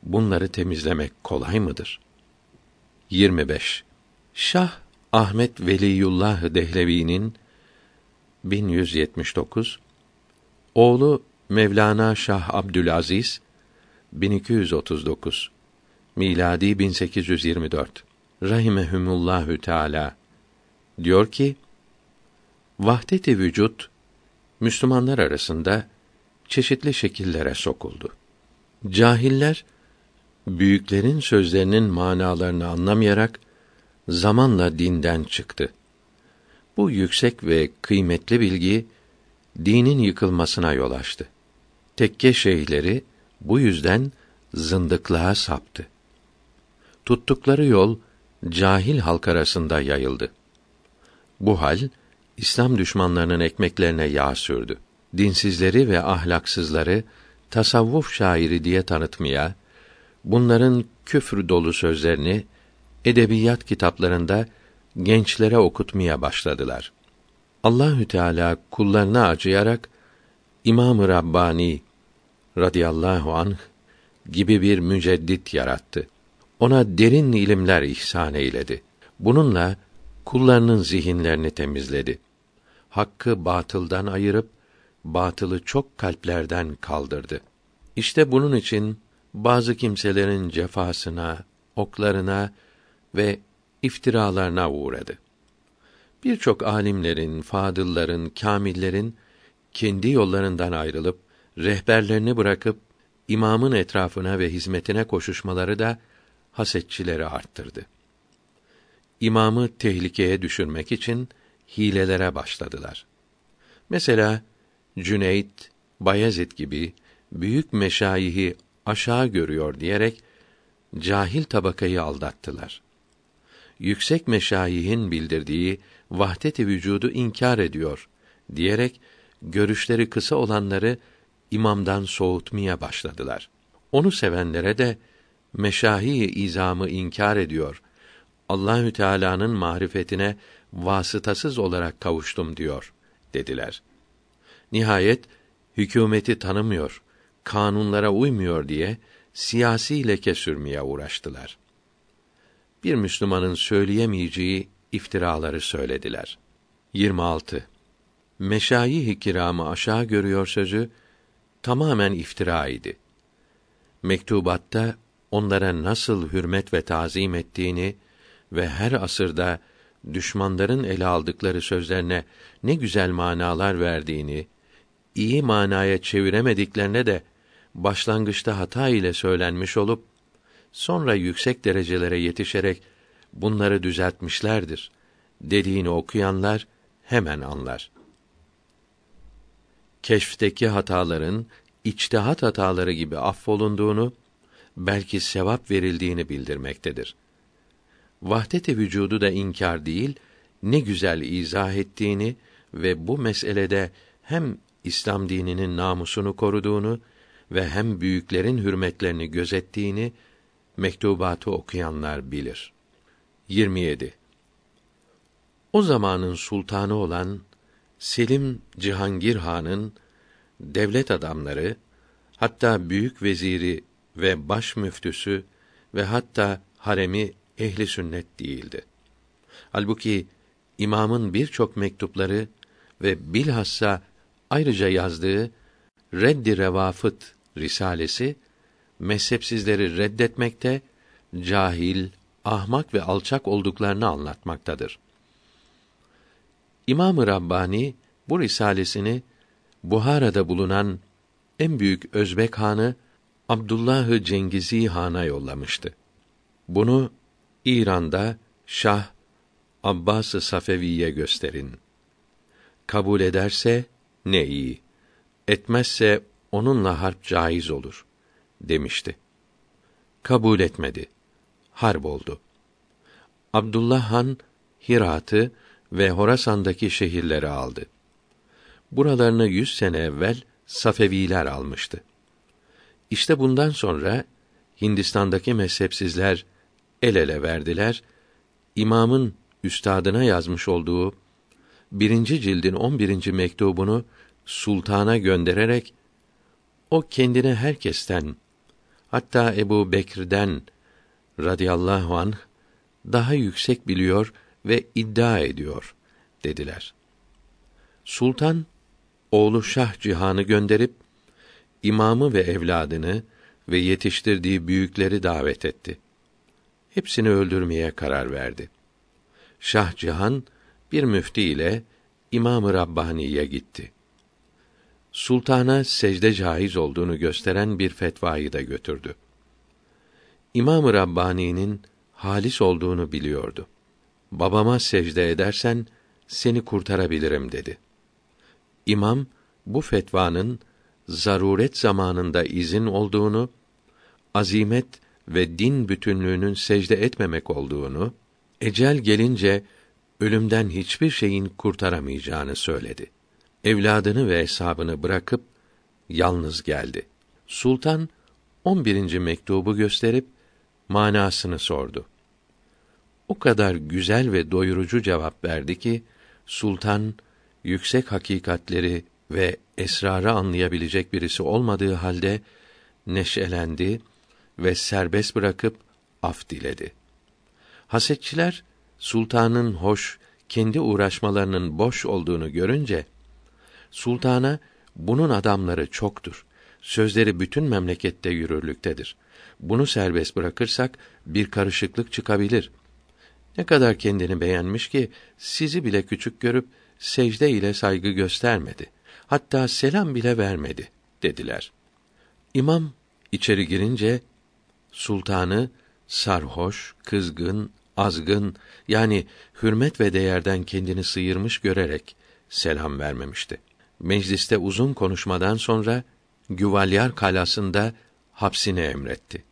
bunları temizlemek kolay mıdır? 25. Şah Ahmet Veliyullah Dehlevi'nin 1179 oğlu Mevlana Şah Abdülaziz 1239 miladi 1824 rahimehumullahü teala diyor ki vahdet-i vücut Müslümanlar arasında çeşitli şekillere sokuldu. Cahiller büyüklerin sözlerinin manalarını anlamayarak zamanla dinden çıktı. Bu yüksek ve kıymetli bilgi dinin yıkılmasına yol açtı. Tekke şeyhleri bu yüzden zındıklığa saptı. Tuttukları yol cahil halk arasında yayıldı. Bu hal İslam düşmanlarının ekmeklerine yağ sürdü. Dinsizleri ve ahlaksızları tasavvuf şairi diye tanıtmaya, bunların küfür dolu sözlerini edebiyat kitaplarında gençlere okutmaya başladılar. Allahü Teala kullarına acıyarak İmam-ı Rabbani radıyallahu anh gibi bir müceddit yarattı. Ona derin ilimler ihsan eyledi. Bununla kullarının zihinlerini temizledi. Hakkı batıldan ayırıp batılı çok kalplerden kaldırdı. İşte bunun için bazı kimselerin cefasına, oklarına ve iftiralarına uğradı. Birçok alimlerin, fadılların, kamillerin kendi yollarından ayrılıp rehberlerini bırakıp imamın etrafına ve hizmetine koşuşmaları da hasetçileri arttırdı. İmamı tehlikeye düşürmek için hilelere başladılar. Mesela Cüneyt, Bayezid gibi büyük meşayihi aşağı görüyor diyerek cahil tabakayı aldattılar yüksek meşayihin bildirdiği vahdet-i vücudu inkar ediyor diyerek görüşleri kısa olanları imamdan soğutmaya başladılar. Onu sevenlere de meşahi izamı inkar ediyor. Allahü Teala'nın marifetine vasıtasız olarak kavuştum diyor dediler. Nihayet hükümeti tanımıyor, kanunlara uymuyor diye siyasi leke sürmeye uğraştılar. Bir Müslümanın söyleyemeyeceği iftiraları söylediler. 26. Meşayih-i kiramı aşağı görüyor sözü tamamen iftira idi. Mektubatta onlara nasıl hürmet ve tazim ettiğini ve her asırda düşmanların ele aldıkları sözlerine ne güzel manalar verdiğini, iyi manaya çeviremediklerine de başlangıçta hata ile söylenmiş olup sonra yüksek derecelere yetişerek bunları düzeltmişlerdir dediğini okuyanlar hemen anlar. Keşfteki hataların içtihat hataları gibi affolunduğunu, belki sevap verildiğini bildirmektedir. Vahdet-i vücudu da inkar değil, ne güzel izah ettiğini ve bu meselede hem İslam dininin namusunu koruduğunu ve hem büyüklerin hürmetlerini gözettiğini mektubatı okuyanlar bilir. 27. O zamanın sultanı olan Selim Cihangir Han'ın devlet adamları, hatta büyük veziri ve baş müftüsü ve hatta haremi ehli sünnet değildi. Halbuki imamın birçok mektupları ve bilhassa ayrıca yazdığı Reddi Revafıt risalesi mezhepsizleri reddetmekte, cahil, ahmak ve alçak olduklarını anlatmaktadır. İmam-ı Rabbani bu risalesini Buhara'da bulunan en büyük Özbek hanı Abdullahı Cengizi Han'a yollamıştı. Bunu İran'da Şah Abbas-ı Safevi'ye gösterin. Kabul ederse ne iyi. Etmezse onunla harp caiz olur demişti. Kabul etmedi. Harp oldu. Abdullah Han Hirat'ı ve Horasan'daki şehirleri aldı. Buralarını yüz sene evvel Safeviler almıştı. İşte bundan sonra Hindistan'daki mezhepsizler el ele verdiler. İmamın üstadına yazmış olduğu birinci cildin on birinci mektubunu sultana göndererek o kendine herkesten hatta Ebu Bekir'den radıyallahu anh daha yüksek biliyor ve iddia ediyor dediler. Sultan oğlu Şah Cihan'ı gönderip imamı ve evladını ve yetiştirdiği büyükleri davet etti. Hepsini öldürmeye karar verdi. Şah Cihan bir müfti ile İmam-ı Rabbani'ye gitti. Sultana secde caiz olduğunu gösteren bir fetvayı da götürdü. İmam-ı Rabbani'nin halis olduğunu biliyordu. Babama secde edersen seni kurtarabilirim dedi. İmam bu fetvanın zaruret zamanında izin olduğunu, azimet ve din bütünlüğünün secde etmemek olduğunu, ecel gelince ölümden hiçbir şeyin kurtaramayacağını söyledi. Evladını ve hesabını bırakıp yalnız geldi. Sultan 11. mektubu gösterip manasını sordu. O kadar güzel ve doyurucu cevap verdi ki sultan yüksek hakikatleri ve esrarı anlayabilecek birisi olmadığı halde neşelendi ve serbest bırakıp af diledi. Hasetçiler sultanın hoş, kendi uğraşmalarının boş olduğunu görünce sultana bunun adamları çoktur. Sözleri bütün memlekette yürürlüktedir. Bunu serbest bırakırsak bir karışıklık çıkabilir. Ne kadar kendini beğenmiş ki sizi bile küçük görüp secde ile saygı göstermedi. Hatta selam bile vermedi dediler. İmam içeri girince sultanı sarhoş, kızgın, azgın yani hürmet ve değerden kendini sıyırmış görerek selam vermemişti. Mecliste uzun konuşmadan sonra Güvalyar kalasında hapsini emretti.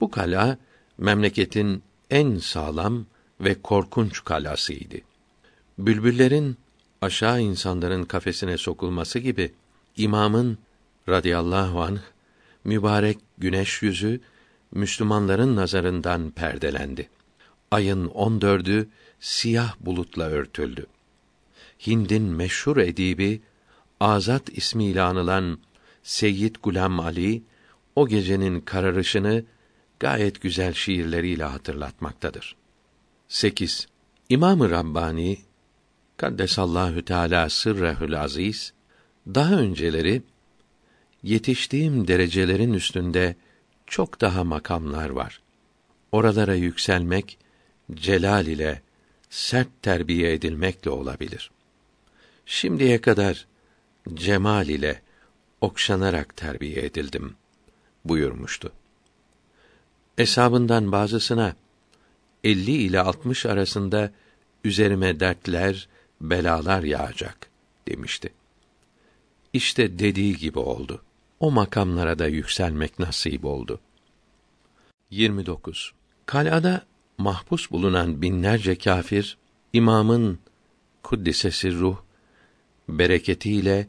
Bu kala memleketin en sağlam ve korkunç kalasıydı. Bülbüllerin aşağı insanların kafesine sokulması gibi imamın radıyallahu anh mübarek güneş yüzü Müslümanların nazarından perdelendi. Ayın on dördü siyah bulutla örtüldü. Hind'in meşhur edibi Azat ismiyle anılan Seyyid Gulam Ali o gecenin kararışını gayet güzel şiirleriyle hatırlatmaktadır. 8. İmam-ı Rabbani Kaddesallahu Teala sırrehül aziz daha önceleri yetiştiğim derecelerin üstünde çok daha makamlar var. Oralara yükselmek celal ile sert terbiye edilmekle olabilir. Şimdiye kadar cemal ile okşanarak terbiye edildim buyurmuştu. Eshabından bazısına 50 ile 60 arasında üzerime dertler, belalar yağacak demişti. İşte dediği gibi oldu. O makamlara da yükselmek nasip oldu. 29. Kalada mahpus bulunan binlerce kafir imamın kuddisesi ruh bereketiyle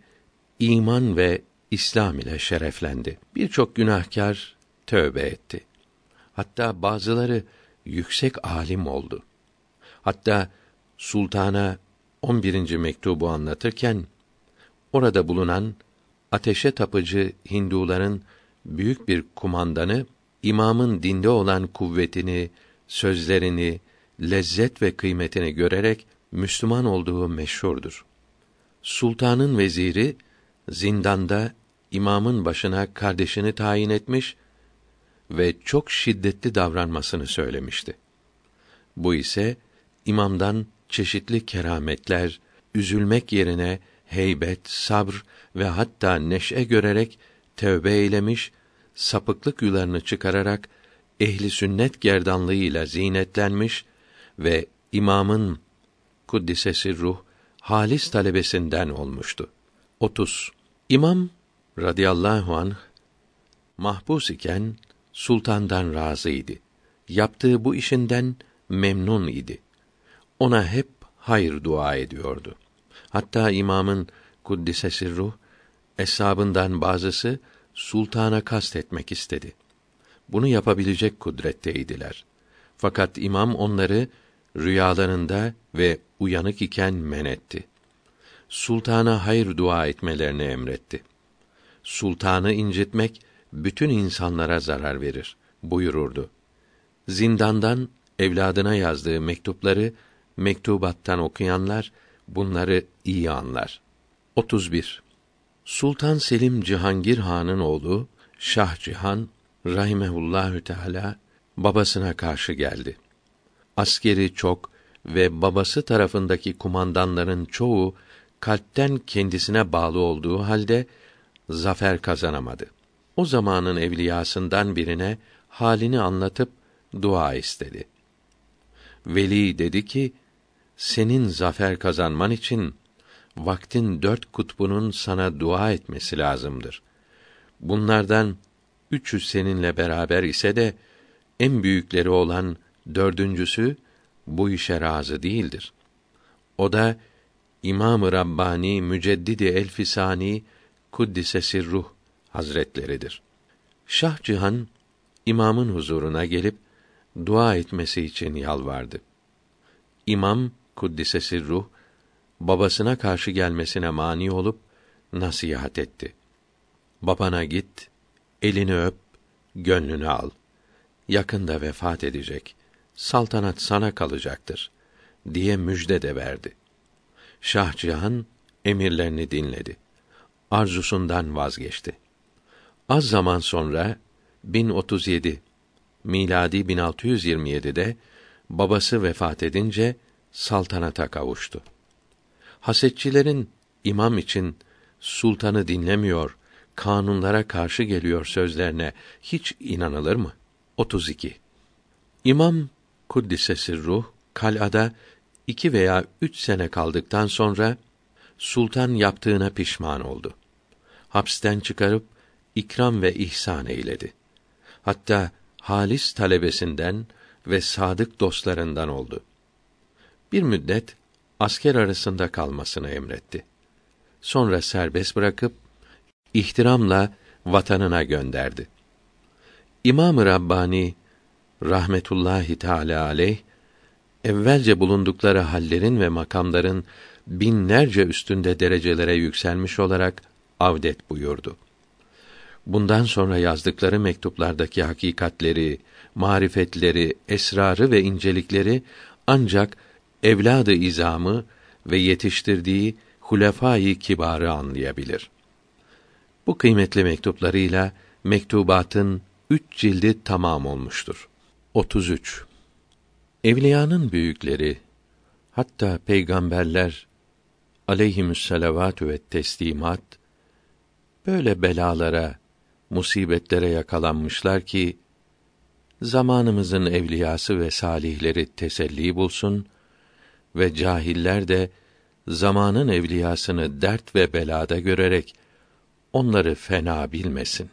iman ve İslam ile şereflendi. Birçok günahkar tövbe etti. Hatta bazıları yüksek alim oldu. Hatta sultana 11. mektubu anlatırken orada bulunan ateşe tapıcı Hinduların büyük bir kumandanı imamın dinde olan kuvvetini, sözlerini, lezzet ve kıymetini görerek Müslüman olduğu meşhurdur. Sultanın veziri zindanda imamın başına kardeşini tayin etmiş ve çok şiddetli davranmasını söylemişti. Bu ise imamdan çeşitli kerametler, üzülmek yerine heybet, sabr ve hatta neşe görerek tövbe eylemiş, sapıklık yularını çıkararak ehli sünnet gerdanlığıyla zinetlenmiş ve imamın kuddisesi ruh halis talebesinden olmuştu. 30. İmam radıyallahu anh mahpus iken sultandan razıydı. Yaptığı bu işinden memnun idi. Ona hep hayır dua ediyordu. Hatta imamın kuddisesi ruh eshabından bazısı sultana kastetmek istedi. Bunu yapabilecek kudretteydiler. Fakat imam onları rüyalarında ve uyanık iken men etti. Sultana hayır dua etmelerini emretti. Sultanı incitmek bütün insanlara zarar verir buyururdu. Zindandan evladına yazdığı mektupları mektubattan okuyanlar bunları iyi anlar. 31. Sultan Selim Cihangir Han'ın oğlu Şah Cihan rahimehullahü teala babasına karşı geldi. Askeri çok ve babası tarafındaki kumandanların çoğu kalpten kendisine bağlı olduğu halde zafer kazanamadı. O zamanın evliyasından birine halini anlatıp dua istedi. Veli dedi ki, senin zafer kazanman için vaktin dört kutbunun sana dua etmesi lazımdır. Bunlardan üçü seninle beraber ise de en büyükleri olan dördüncüsü bu işe razı değildir. O da İmam-ı Rabbani Müceddidi Elfisani Kuddise Sirruh Hazretleridir. Şah Cihan imamın huzuruna gelip dua etmesi için yalvardı. İmam Kuddise Sirruh babasına karşı gelmesine mani olup nasihat etti. Babana git, elini öp, gönlünü al. Yakında vefat edecek. Saltanat sana kalacaktır diye müjde de verdi. Şah Cihan emirlerini dinledi. Arzusundan vazgeçti. Az zaman sonra 1037 miladi 1627'de babası vefat edince saltanata kavuştu. Hasetçilerin imam için sultanı dinlemiyor, kanunlara karşı geliyor sözlerine hiç inanılır mı? 32. İmam Kuddisesi ruh kalada iki veya üç sene kaldıktan sonra sultan yaptığına pişman oldu. Hapsten çıkarıp ikram ve ihsan eyledi. Hatta halis talebesinden ve sadık dostlarından oldu. Bir müddet asker arasında kalmasını emretti. Sonra serbest bırakıp ihtiramla vatanına gönderdi. İmam-ı Rabbani rahmetullahi teala aleyh evvelce bulundukları hallerin ve makamların binlerce üstünde derecelere yükselmiş olarak avdet buyurdu. Bundan sonra yazdıkları mektuplardaki hakikatleri, marifetleri, esrarı ve incelikleri ancak evladı izamı ve yetiştirdiği hulefâ-i kibarı anlayabilir. Bu kıymetli mektuplarıyla mektubatın üç cildi tamam olmuştur. 33. Evliyanın büyükleri, hatta peygamberler aleyhimüsselavatü ve teslimat böyle belalara, musibetlere yakalanmışlar ki zamanımızın evliyası ve salihleri teselli bulsun ve cahiller de zamanın evliyasını dert ve belada görerek onları fena bilmesin.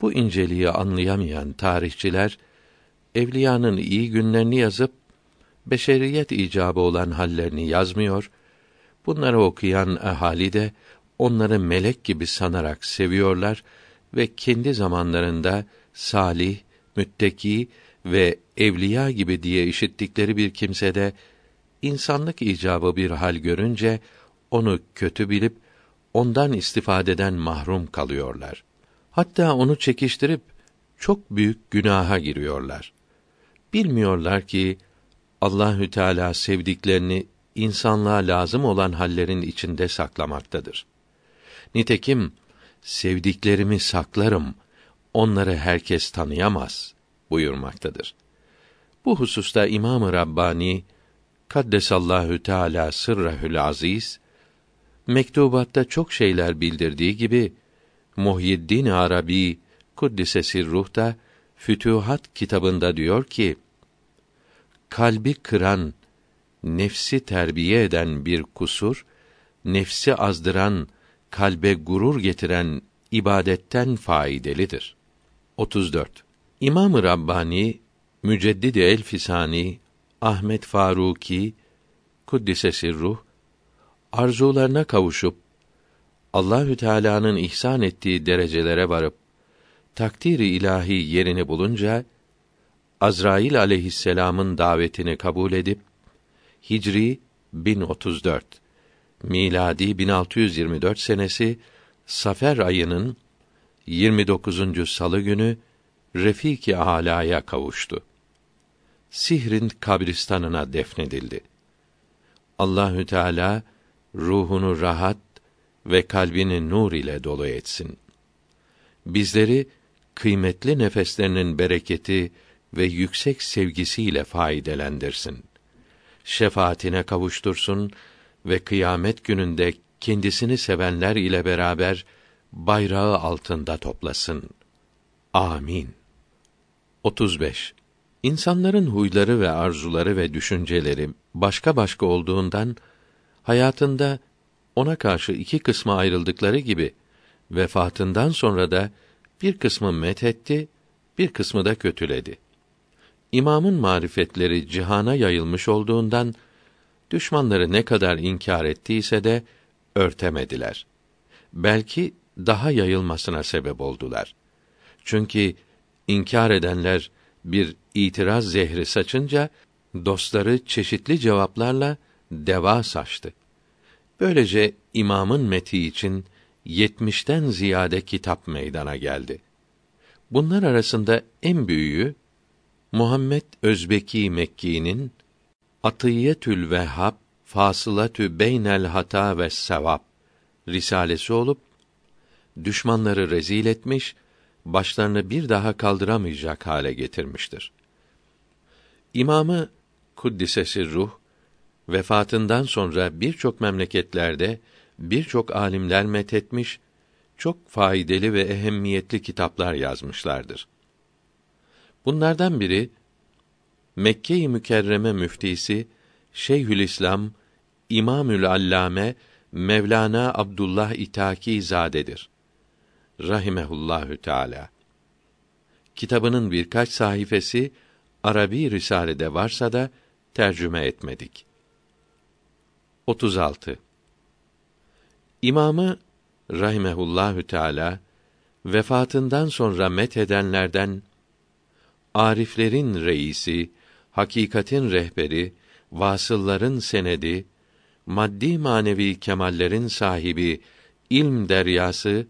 Bu inceliği anlayamayan tarihçiler evliyanın iyi günlerini yazıp beşeriyet icabı olan hallerini yazmıyor. Bunları okuyan ahali de onları melek gibi sanarak seviyorlar ve kendi zamanlarında salih, mütteki ve evliya gibi diye işittikleri bir kimsede insanlık icabı bir hal görünce onu kötü bilip ondan istifadeden mahrum kalıyorlar. Hatta onu çekiştirip çok büyük günaha giriyorlar. Bilmiyorlar ki Allahü Teala sevdiklerini insanlığa lazım olan hallerin içinde saklamaktadır. Nitekim sevdiklerimi saklarım, onları herkes tanıyamaz buyurmaktadır. Bu hususta İmam-ı Rabbani Kaddesallahu Teala sırrehül aziz mektubatta çok şeyler bildirdiği gibi Muhyiddin Arabi Kuddise ruh da Fütuhat kitabında diyor ki kalbi kıran, nefsi terbiye eden bir kusur, nefsi azdıran, kalbe gurur getiren ibadetten faidelidir. 34. İmam-ı Rabbani Müceddid-i Elfisani Ahmet Faruki Kuddise ruh arzularına kavuşup Allahü Teala'nın ihsan ettiği derecelere varıp takdiri ilahi yerini bulunca Azrail aleyhisselam'ın davetini kabul edip Hicri 1034 miladi 1624 senesi Safer ayının 29. salı günü Refiki Ala'ya kavuştu. Sihrin kabristanına defnedildi. Allahü Teala ruhunu rahat ve kalbini nur ile dolu etsin. Bizleri kıymetli nefeslerinin bereketi ve yüksek sevgisiyle faydelendirsin. Şefaatine kavuştursun ve kıyamet gününde kendisini sevenler ile beraber bayrağı altında toplasın. Amin. 35. İnsanların huyları ve arzuları ve düşünceleri başka başka olduğundan hayatında ona karşı iki kısma ayrıldıkları gibi vefatından sonra da bir kısmı methetti, bir kısmı da kötüledi. İmamın marifetleri cihana yayılmış olduğundan düşmanları ne kadar inkar ettiyse de örtemediler. Belki daha yayılmasına sebep oldular. Çünkü inkar edenler bir itiraz zehri saçınca dostları çeşitli cevaplarla deva saçtı. Böylece imamın meti için yetmişten ziyade kitap meydana geldi. Bunlar arasında en büyüğü Muhammed Özbeki Mekki'nin Atiyetül Vehhab Fasılatü Beynel Hata ve Sevap risalesi olup düşmanları rezil etmiş, başlarını bir daha kaldıramayacak hale getirmiştir. İmamı Kuddisesi ruh vefatından sonra birçok memleketlerde birçok alimler methetmiş, çok faydalı ve ehemmiyetli kitaplar yazmışlardır. Bunlardan biri Mekke-i Mükerreme müftisi Şeyhülislam İmamül Allame Mevlana Abdullah İtaki zadedir. Rahimehullahü Teala. Kitabının birkaç sayfası Arabi risalede varsa da tercüme etmedik. 36 İmamı rahimehullahü teala vefatından sonra met edenlerden ariflerin reisi, hakikatin rehberi, vasılların senedi, maddi manevi kemallerin sahibi ilm deryası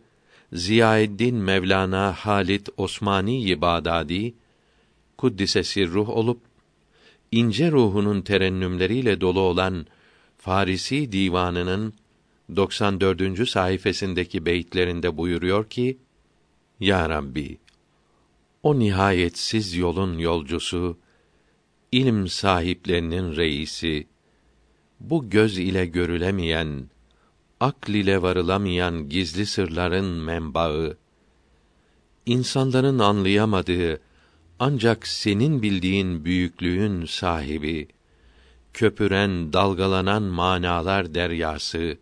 Ziyaeddin Mevlana Halit Osmani Bağdadi kuddise ruh olup ince ruhunun terennümleriyle dolu olan Farisi divanının 94. sayfasındaki beyitlerinde buyuruyor ki: Ya Rabbi, o nihayetsiz yolun yolcusu, ilim sahiplerinin reisi, bu göz ile görülemeyen, akl ile varılamayan gizli sırların menbaı, insanların anlayamadığı ancak senin bildiğin büyüklüğün sahibi, köpüren, dalgalanan manalar deryası,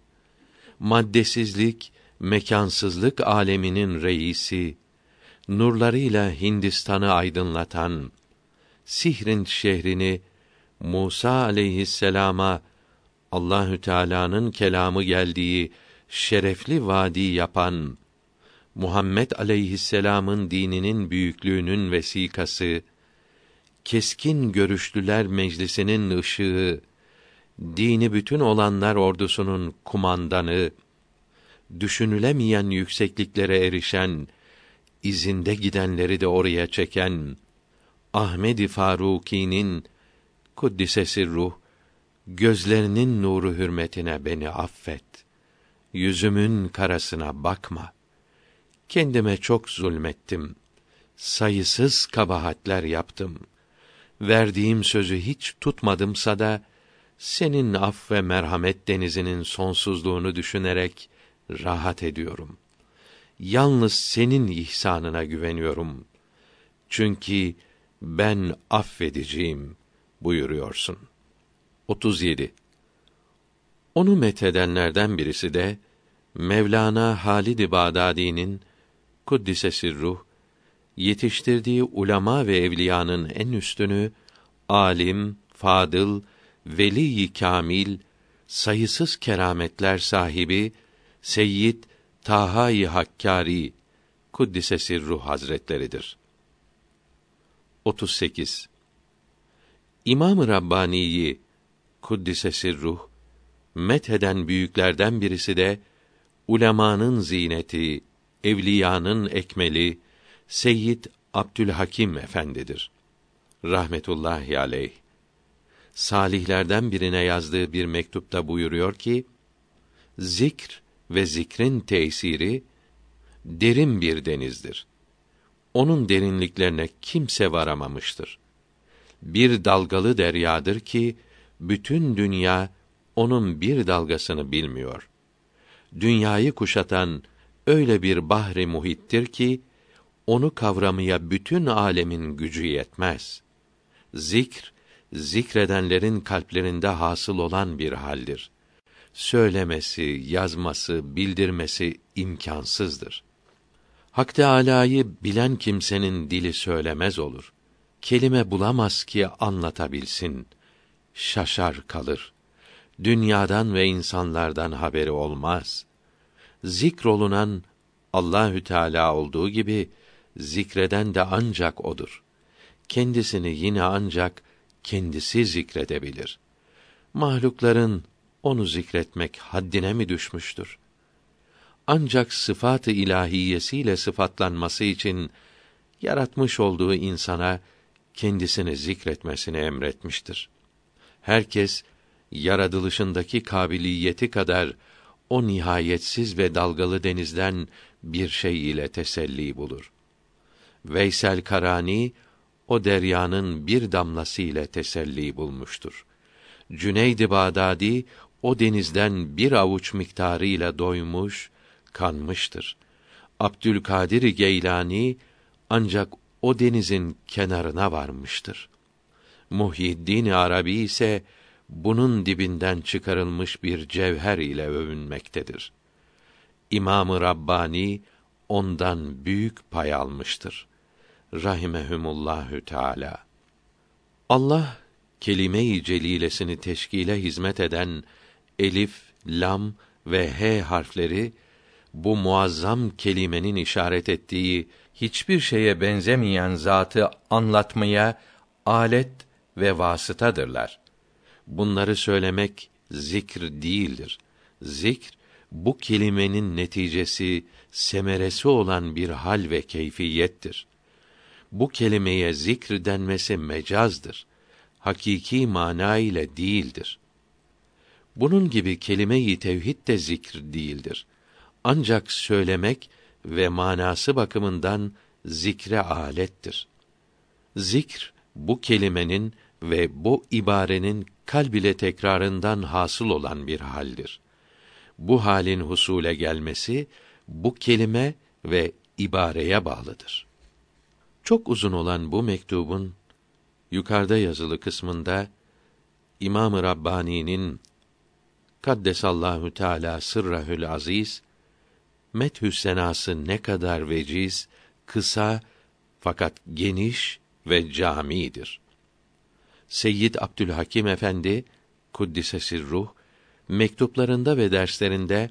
maddesizlik, mekansızlık aleminin reisi, nurlarıyla Hindistan'ı aydınlatan, Sihrin şehrini Musa aleyhisselama Allahü Teala'nın kelamı geldiği şerefli vadi yapan Muhammed aleyhisselam'ın dininin büyüklüğünün vesikası, keskin görüşlüler meclisinin ışığı, dini bütün olanlar ordusunun kumandanı, düşünülemeyen yüksekliklere erişen, izinde gidenleri de oraya çeken Ahmedi Faruki'nin kuddisesi ruh gözlerinin nuru hürmetine beni affet. Yüzümün karasına bakma. Kendime çok zulmettim. Sayısız kabahatler yaptım. Verdiğim sözü hiç tutmadımsa da senin af ve merhamet denizinin sonsuzluğunu düşünerek rahat ediyorum. Yalnız senin ihsanına güveniyorum. Çünkü ben affedeceğim buyuruyorsun. 37. Onu methedenlerden birisi de Mevlana Halid-i Bağdadi'nin kuddisesi ruh yetiştirdiği ulema ve evliyanın en üstünü alim, fadıl, veli kamil, sayısız kerametler sahibi Seyyid Taha-i Hakkari kuddisesi ruh hazretleridir. 38. İmam-ı Rabbani'yi kuddisesi ruh metheden büyüklerden birisi de ulemanın zineti, evliyanın ekmeli Seyyid Abdülhakim Efendidir. Rahmetullahi aleyh. Salihlerden birine yazdığı bir mektupta buyuruyor ki: Zikr ve zikrin tesiri derin bir denizdir. Onun derinliklerine kimse varamamıştır. Bir dalgalı deryadır ki bütün dünya onun bir dalgasını bilmiyor. Dünyayı kuşatan öyle bir bahri muhittir ki onu kavramaya bütün alemin gücü yetmez. Zikr zikredenlerin kalplerinde hasıl olan bir haldir. Söylemesi, yazması, bildirmesi imkansızdır. Hak Teâlâ'yı bilen kimsenin dili söylemez olur. Kelime bulamaz ki anlatabilsin. Şaşar kalır. Dünyadan ve insanlardan haberi olmaz. Zikrolunan Allahü Teala olduğu gibi zikreden de ancak odur. Kendisini yine ancak kendisi zikredebilir. Mahlukların onu zikretmek haddine mi düşmüştür? Ancak sıfat-ı ilahiyesiyle sıfatlanması için yaratmış olduğu insana kendisini zikretmesini emretmiştir. Herkes yaratılışındaki kabiliyeti kadar o nihayetsiz ve dalgalı denizden bir şey ile teselli bulur. Veysel Karani o deryanın bir damlası ile teselli bulmuştur. Cüneyd-i Bağdadi o denizden bir avuç miktarıyla doymuş, kanmıştır. Abdülkadir Geylani ancak o denizin kenarına varmıştır. Muhyiddin Arabi ise bunun dibinden çıkarılmış bir cevher ile övünmektedir. İmamı Rabbani ondan büyük pay almıştır. Rahimehumullahü Teala. Allah kelime-i celilesini teşkile hizmet eden elif, lam ve h harfleri bu muazzam kelimenin işaret ettiği hiçbir şeye benzemeyen zatı anlatmaya alet ve vasıtadırlar. Bunları söylemek zikr değildir. Zikr bu kelimenin neticesi, semeresi olan bir hal ve keyfiyettir. Bu kelimeye zikr denmesi mecazdır. Hakiki mana ile değildir. Bunun gibi kelime-i tevhid de zikr değildir. Ancak söylemek ve manası bakımından zikre alettir. Zikr bu kelimenin ve bu ibarenin kalb ile tekrarından hasıl olan bir haldir. Bu halin husule gelmesi bu kelime ve ibareye bağlıdır. Çok uzun olan bu mektubun yukarıda yazılı kısmında İmam-ı Rabbani'nin Kaddesallahu Teala sırrahül aziz methü senası ne kadar veciz, kısa fakat geniş ve camidir. Seyyid Abdülhakim Efendi kuddise ruh mektuplarında ve derslerinde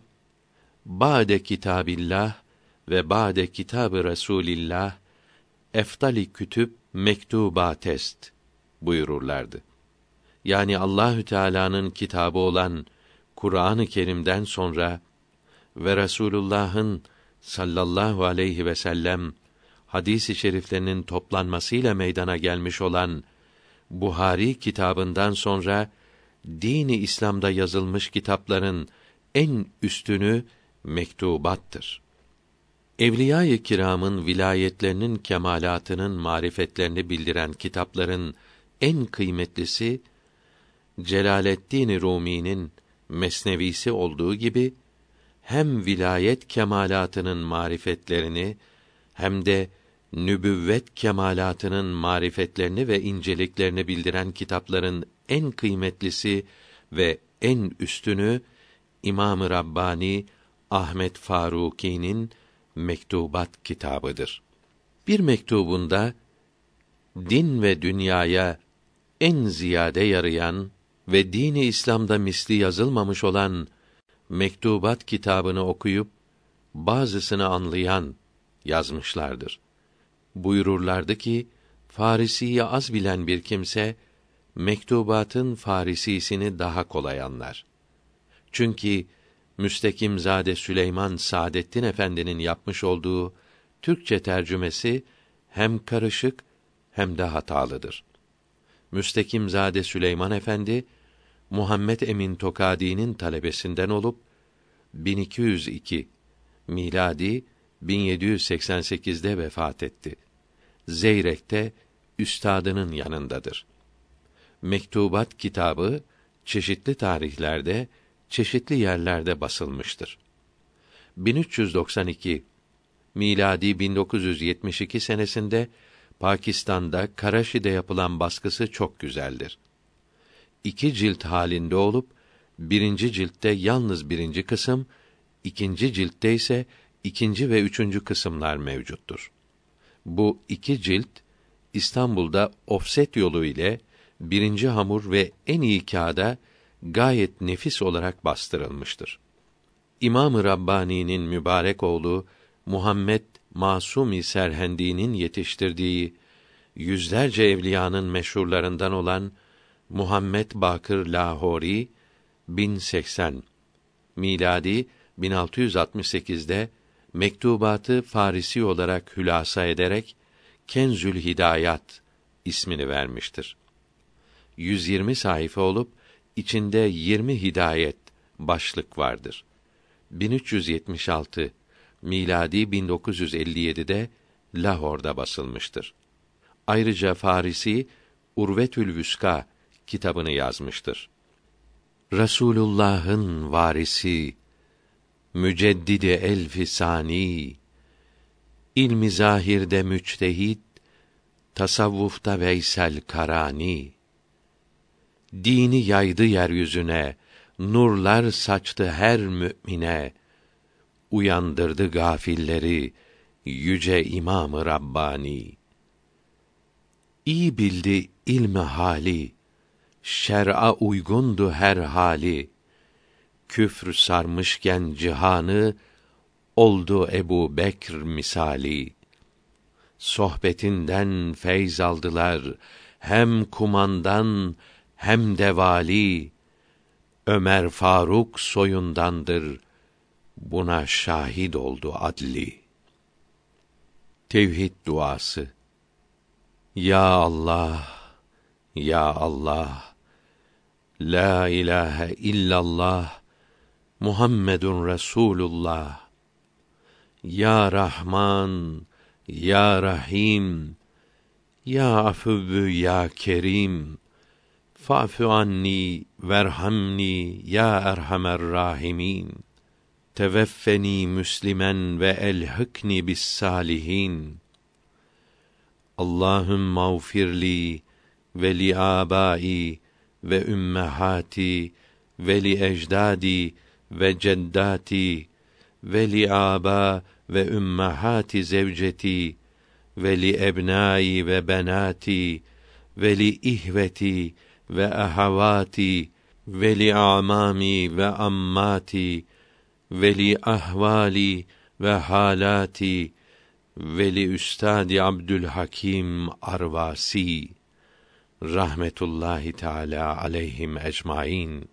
Ba'de kitabillah ve ba'de kitabı Resulillah eftali kütüb mektubatest buyururlardı. Yani Allahü Teala'nın kitabı olan Kur'an-ı Kerim'den sonra ve Resulullah'ın sallallahu aleyhi ve sellem hadis-i şeriflerinin toplanmasıyla meydana gelmiş olan Buhari kitabından sonra dini İslam'da yazılmış kitapların en üstünü mektubattır. Evliya-i kiramın vilayetlerinin kemalatının marifetlerini bildiren kitapların en kıymetlisi Celaleddin Rumi'nin Mesnevisi olduğu gibi hem vilayet kemalatının marifetlerini hem de nübüvvet kemalatının marifetlerini ve inceliklerini bildiren kitapların en kıymetlisi ve en üstünü İmam-ı Rabbani Ahmet Faruki'nin Mektubat kitabıdır. Bir mektubunda din ve dünyaya en ziyade yarayan ve dini İslam'da misli yazılmamış olan Mektubat kitabını okuyup bazısını anlayan yazmışlardır. Buyururlardı ki Farisiyi az bilen bir kimse mektubatın Farisisini daha kolay anlar. Çünkü Müstekimzade Süleyman Saadettin Efendi'nin yapmış olduğu Türkçe tercümesi hem karışık hem de hatalıdır. Müstekimzade Süleyman Efendi Muhammed Emin Tokadi'nin talebesinden olup 1202 miladi 1788'de vefat etti. Zeyrek'te üstadının yanındadır. Mektubat kitabı çeşitli tarihlerde, çeşitli yerlerde basılmıştır. 1392 miladi 1972 senesinde Pakistan'da Karaşi'de yapılan baskısı çok güzeldir. İki cilt halinde olup birinci ciltte yalnız birinci kısım, ikinci ciltte ise ikinci ve üçüncü kısımlar mevcuttur. Bu iki cilt İstanbul'da ofset yolu ile birinci hamur ve en iyi kağıda gayet nefis olarak bastırılmıştır. İmam-ı Rabbani'nin mübarek oğlu Muhammed Masumi Serhendi'nin yetiştirdiği yüzlerce evliyanın meşhurlarından olan Muhammed Bakır Lahori 1080 miladi 1668'de mektubatı Farisi olarak hülasa ederek Kenzül Hidayat ismini vermiştir. 120 sayfa olup içinde 20 hidayet başlık vardır. 1376 miladi 1957'de Lahor'da basılmıştır. Ayrıca Farisi Urvetül Vüska kitabını yazmıştır. Rasulullah'ın varisi müceddidi elfi sani ilmi zahirde müçtehid tasavvufta Veysel Karani. Dini yaydı yeryüzüne nurlar saçtı her mümine. Uyandırdı gafilleri yüce İmamı Rabbani. İyi bildi ilmi hali şer'a uygundu her hali küfr sarmışken cihanı oldu Ebu Bekr misali. Sohbetinden feyz aldılar hem kumandan hem de vali. Ömer Faruk soyundandır. Buna şahit oldu adli. Tevhid duası. Ya Allah, ya Allah. La ilahe illallah. Muhammedun Resulullah. Ya Rahman, Ya Rahim, Ya Afuvü Ya Kerim, Fa'fu anni verhamni ya erhamer rahimin. Teveffeni müslimen ve elhikni bis salihin. Allahümme mağfirli ve li abai ve ümmehati ve li ecdadi ve ceddati ve li aba ve ümmehati zevceti ve li ebnai ve benati ve li ihveti ve ahavati ve li amami ve ammati ve li ahvali ve halati ve li üstadi Abdülhakim Arvasi. Rahmetullahi teala aleyhim ecmaîn